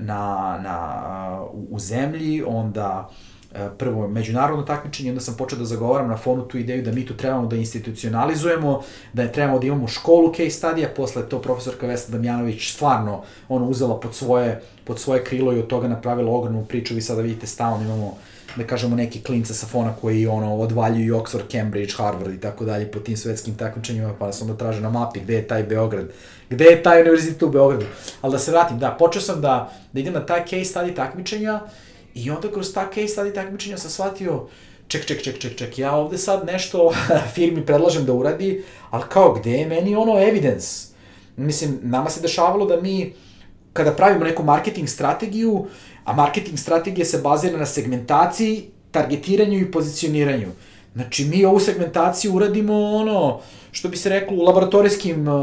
na, na, u, u zemlji, onda e, prvo međunarodno takmičenje, onda sam počeo da zagovaram na fonu tu ideju da mi tu trebamo da institucionalizujemo, da je trebamo da imamo školu case studija, posle to profesorka Vesna Damjanović stvarno ono uzela pod svoje, pod svoje krilo i od toga napravila ogromnu priču, vi sada vidite stalno imamo da kažemo neki klince sa fona koji ono odvaljuju Oxford, Cambridge, Harvard i tako dalje po tim svetskim takmičenjima, pa nas onda traže na mapi gde je taj Beograd, gde je taj univerzitet u Beogradu. Ali da se vratim, da, počeo sam da, da idem na taj case study takmičenja i onda kroz ta case study takmičenja sam shvatio, ček, ček, ček, ček, ček, ja ovde sad nešto firmi predlažem da uradi, ali kao, gde je meni ono evidence? Mislim, nama se dešavalo da mi, kada pravimo neku marketing strategiju, a marketing strategija se bazira na segmentaciji, targetiranju i pozicioniranju. Znači, mi ovu segmentaciju uradimo ono, što bi se reklo, u laboratorijskim uh,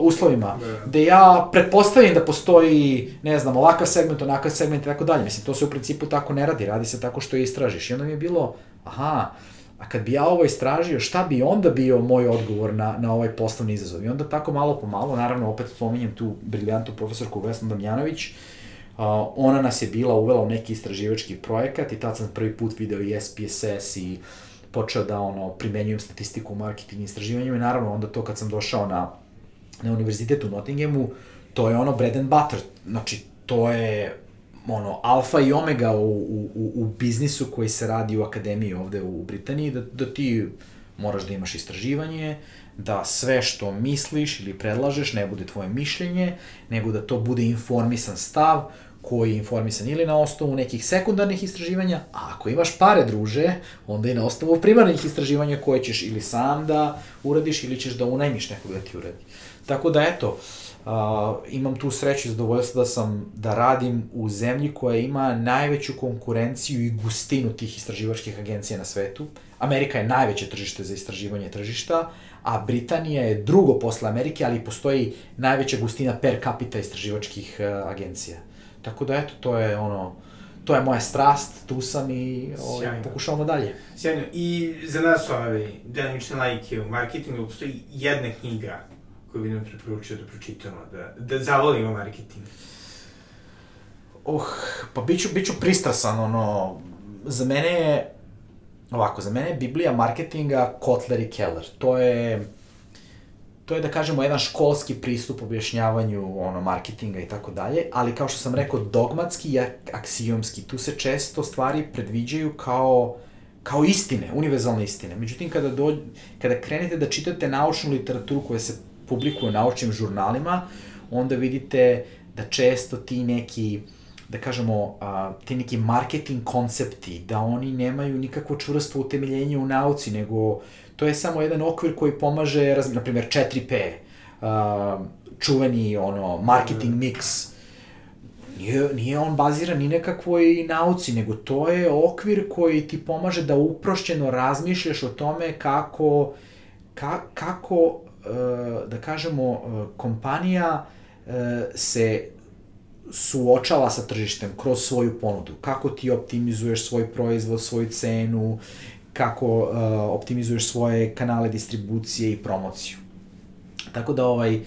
uslovima, da. gde ja pretpostavim da postoji, ne znam, ovakav segment, onakav segment i tako dalje. Mislim, to se u principu tako ne radi, radi se tako što istražiš. I onda mi je bilo, aha, a kad bi ja ovo istražio, šta bi onda bio moj odgovor na, na ovaj poslovni izazov? I onda tako malo po malo, naravno, opet spominjem tu briljantnu profesorku Vesnu Damjanović, uh, ona nas je bila uvela u neki istraživački projekat i tad sam prvi put video i SPSS i počeo da ono, primenjujem statistiku u marketing i istraživanju i naravno onda to kad sam došao na, na univerzitet u Nottinghamu, to je ono bread and butter, znači to je ono, alfa i omega u, u, u biznisu koji se radi u akademiji ovde u Britaniji, da, da ti moraš da imaš istraživanje, da sve što misliš ili predlažeš ne bude tvoje mišljenje, nego da to bude informisan stav koji je informisan ili na osnovu nekih sekundarnih istraživanja, a ako imaš pare, druže, onda i na osnovu primarnih istraživanja koje ćeš ili sam da uradiš ili ćeš da unajmiš nekog da ti uradi. Tako da, eto, uh, imam tu sreću i zadovoljstvo da sam, da radim u zemlji koja ima najveću konkurenciju i gustinu tih istraživačkih agencija na svetu. Amerika je najveće tržište za istraživanje tržišta, a Britanija je drugo posle Amerike, ali postoji najveća gustina per capita istraživačkih uh, agencija. Tako da eto, to je ono, to je moja strast, tu sam i ovaj, pokušavamo dalje. Sjajno. I za nas ove delimične lajke u marketingu postoji jedna knjiga koju bi nam preporučio da pročitamo, da, da zavolimo marketing. Uh, pa biću, biću pristrasan, ono, za mene je, ovako, za mene je Biblija marketinga Kotler i Keller. To je, to je da kažemo jedan školski pristup objašnjavanju ono marketinga i tako dalje, ali kao što sam rekao dogmatski i aksijomski, tu se često stvari predviđaju kao kao istine, univerzalne istine. Međutim, kada, do, kada krenete da čitate naučnu literaturu koja se publikuje u naučnim žurnalima, onda vidite da često ti neki, da kažemo, ti neki marketing koncepti, da oni nemaju nikakvo čvrsto utemeljenje u nauci, nego to je samo jedan okvir koji pomaže, na primjer 4P, uh, čuveni ono, marketing mix, nije, nije on baziran ni nekakvoj nauci, nego to je okvir koji ti pomaže da uprošćeno razmišljaš o tome kako, ka, kako uh, da kažemo, uh, kompanija uh, se suočava sa tržištem kroz svoju ponudu. Kako ti optimizuješ svoj proizvod, svoju cenu, kako uh, optimizuješ svoje kanale distribucije i promociju. Tako da ovaj,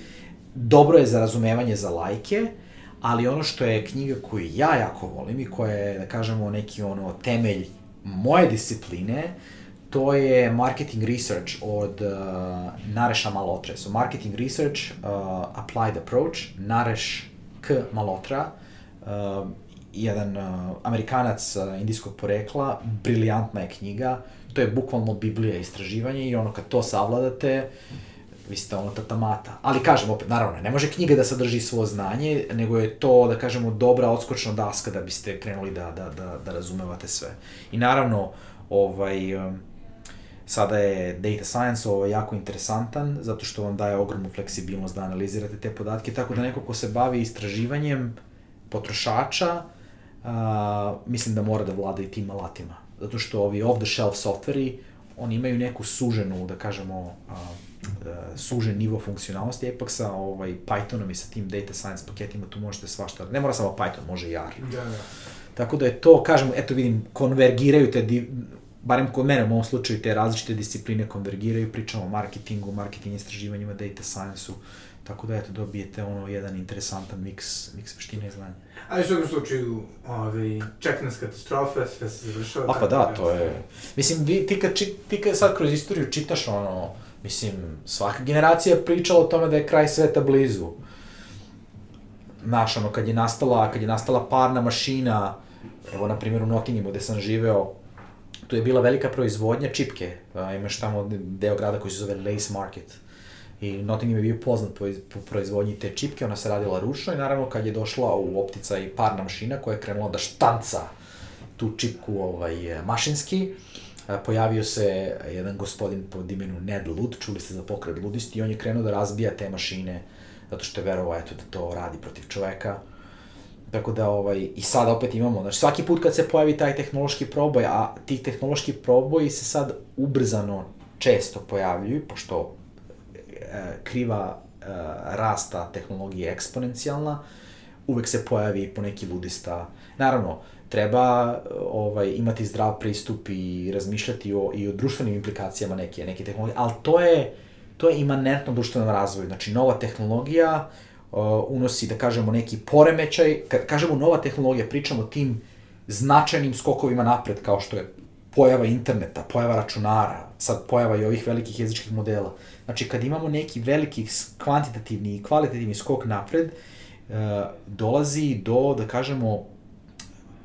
dobro je za razumevanje za lajke, ali ono što je knjiga koju ja jako volim i koja je, da kažemo, neki ono temelj moje discipline, to je marketing research od uh, Nareša Malotre. So marketing research, uh, applied approach, Nareš K. Malotra, uh, jedan uh, Amerikanac uh, indijskog porekla, briljantna je knjiga, to je bukvalno Biblija istraživanja i ono kad to savladate, vi ste ono tatamata. Ali kažem opet, naravno, ne može knjiga da sadrži svo znanje, nego je to, da kažemo, dobra odskočna daska da biste krenuli da, da, da, da razumevate sve. I naravno, ovaj, um, sada je data science ovaj, jako interesantan, zato što vam daje ogromnu fleksibilnost da analizirate te podatke, tako da neko ko se bavi istraživanjem potrošača, a, mislim da mora da vlada i tim alatima. Zato što ovi off-the-shelf softveri, oni imaju neku suženu, da kažemo, a, a, sužen nivo funkcionalnosti, ipak sa ovaj, Pythonom i sa tim data science paketima tu možete svašta, ne mora samo Python, može i R. Da, da. Tako da je to, kažem, eto vidim, konvergiraju te, di, barem kod mene u mom slučaju, te različite discipline konvergiraju, pričamo o marketingu, marketing istraživanjima, data science-u, tako da eto dobijete ono jedan interesantan miks, miks veštine i znanja. Ali u svakom slučaju, ovaj, čeka nas katastrofa, sve se završava. A pa da, to je... Mislim, vi, ti, kad, či, ti kad sad kroz istoriju čitaš ono, mislim, svaka generacija je pričala o tome da je kraj sveta blizu. Znaš, ono, kad je nastala, kad je nastala parna mašina, evo, na primjer, u Nottinghamu gde sam živeo, tu je bila velika proizvodnja čipke. A, imaš tamo deo grada koji se zove Lace Market. I Nottingham je bio poznat po, po proizvodnji te čipke, ona se radila ručno i naravno kad je došla u optica i parna mašina koja je krenula da štanca tu čipku ovaj, mašinski, pojavio se jedan gospodin pod imenu Ned Lud, čuli ste za pokret ludisti, i on je krenuo da razbija te mašine, zato što je verovao eto, da to radi protiv čoveka. Tako da, ovaj, i sad opet imamo, znači svaki put kad se pojavi taj tehnološki proboj, a ti tehnološki proboji se sad ubrzano često pojavljuju, pošto kriva e, rasta tehnologije eksponencijalna, uvek se pojavi po neki ludista. Naravno, treba ovaj imati zdrav pristup i razmišljati o i o društvenim implikacijama neke neke tehnologije, ali to je to je imanentno društvenom razvoju. Znači nova tehnologija uh, unosi da kažemo neki poremećaj, kad kažemo nova tehnologija, pričamo o tim značajnim skokovima napred kao što je pojava interneta, pojava računara, sad pojava i ovih velikih jezičkih modela. Znači, kad imamo neki veliki kvantitativni i kvalitativni skok napred, uh, dolazi do, da kažemo,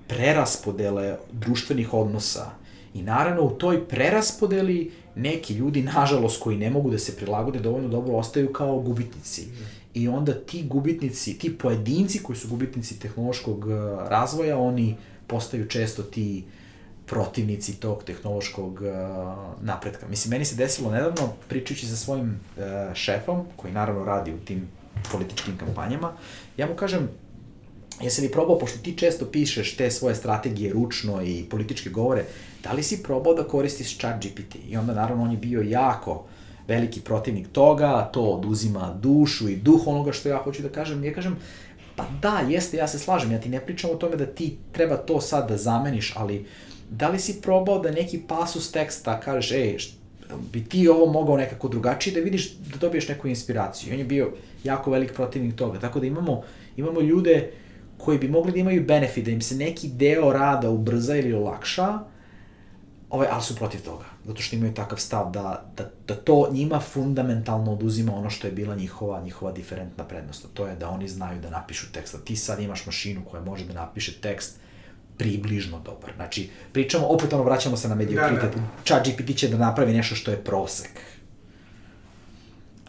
preraspodele društvenih odnosa. I naravno u toj preraspodeli neki ljudi, nažalost, koji ne mogu da se prilagode dovoljno dobro, ostaju kao gubitnici. I onda ti gubitnici, ti pojedinci koji su gubitnici tehnološkog uh, razvoja, oni postaju često ti protivnici tog tehnološkog uh, napretka. Mislim, meni se desilo nedavno, pričajući sa svojim uh, šefom, koji naravno radi u tim političkim kampanjama, ja mu kažem, jesi li probao, pošto ti često pišeš te svoje strategije ručno i političke govore, da li si probao da koristiš chat GPT? I onda naravno on je bio jako veliki protivnik toga, to oduzima dušu i duh onoga što ja hoću da kažem. Ja kažem, pa da, jeste, ja se slažem, ja ti ne pričam o tome da ti treba to sad da zameniš, ali da li si probao da neki pasus teksta kažeš, ej, bi ti ovo mogao nekako drugačije da vidiš, da dobiješ neku inspiraciju. I on je bio jako velik protivnik toga. Tako da imamo, imamo ljude koji bi mogli da imaju benefit, da im se neki deo rada ubrza ili olakša, ovaj, ali su protiv toga. Zato što imaju takav stav da, da, da to njima fundamentalno oduzima ono što je bila njihova, njihova diferentna prednost. To je da oni znaju da napišu tekst. A ti sad imaš mašinu koja može da napiše tekst približno dobar. Znači, pričamo, opet ono vraćamo se na mediokritet. Da, da. Chat GPT će da napravi nešto što je prosek.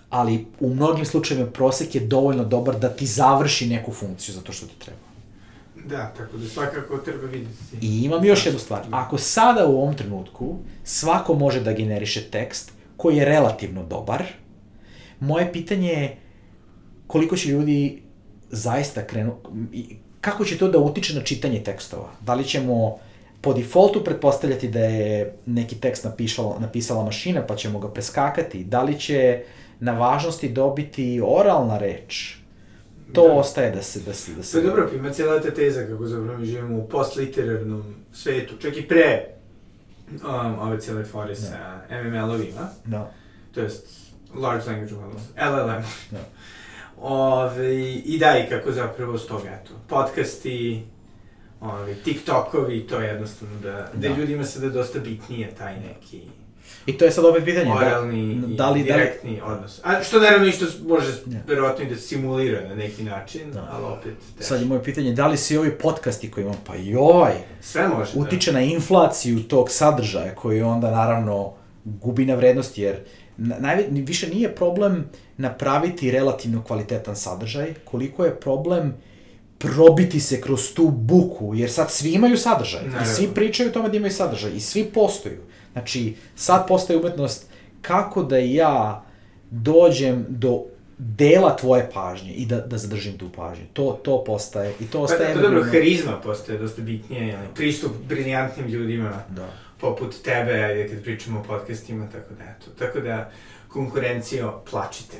Ali u mnogim slučajevima prosek je dovoljno dobar da ti završi neku funkciju zato što ti treba. Da, tako da svakako treba videti. I imam još jednu stvar. Ako sada u ovom trenutku svako može da generiše tekst koji je relativno dobar, moje pitanje je koliko će ljudi zaista krenu, kako će to da utiče na čitanje tekstova? Da li ćemo po defaultu pretpostavljati da je neki tekst napisala, napisala mašina pa ćemo ga preskakati? Da li će na važnosti dobiti oralna reč? to Da. ostaje da se, da se, da se... Pa dobro, ima cijela ta teza kako zapravo mi živimo u postliterarnom svetu, čak i pre um, ove cijele fore sa MML-ovima, Da. to jest Large Language Models, LLM. Da. Ove, I da, i kako zapravo s toga, eto, podcasti, ove, TikTokovi, to je jednostavno da, da, Da. ljudima sada dosta bitnije taj neki I to je sad opet pitanje, da, oralni da li, i da li, direktni odnos. A što naravno isto može Ja. verovatno i da se simulira na neki način, Da. ali opet teško. sad je moje pitanje, da li svi ovi podcasti koji imam, pa i ovaj, Sve može, da. utiče na inflaciju tog sadržaja koji onda naravno gubi na vrednosti, jer na- najve, više nije problem napraviti relativno kvalitetan sadržaj, koliko je problem probiti se kroz tu buku, jer sad svi imaju sadržaj i Naravno. svi pričaju o tome da imaju sadržaj i svi postoju. Znači, sad postaje umetnost kako da ja dođem do dela tvoje pažnje i da, da zadržim tu pažnju. To, to postaje i to Pa, ostaje... to dobro, harizma postaje dosta bitnije, pristup briljantnim ljudima Da. Poput tebe, kad pričamo o podcastima, tako da eto. Tako da, konkurencijo, plačite.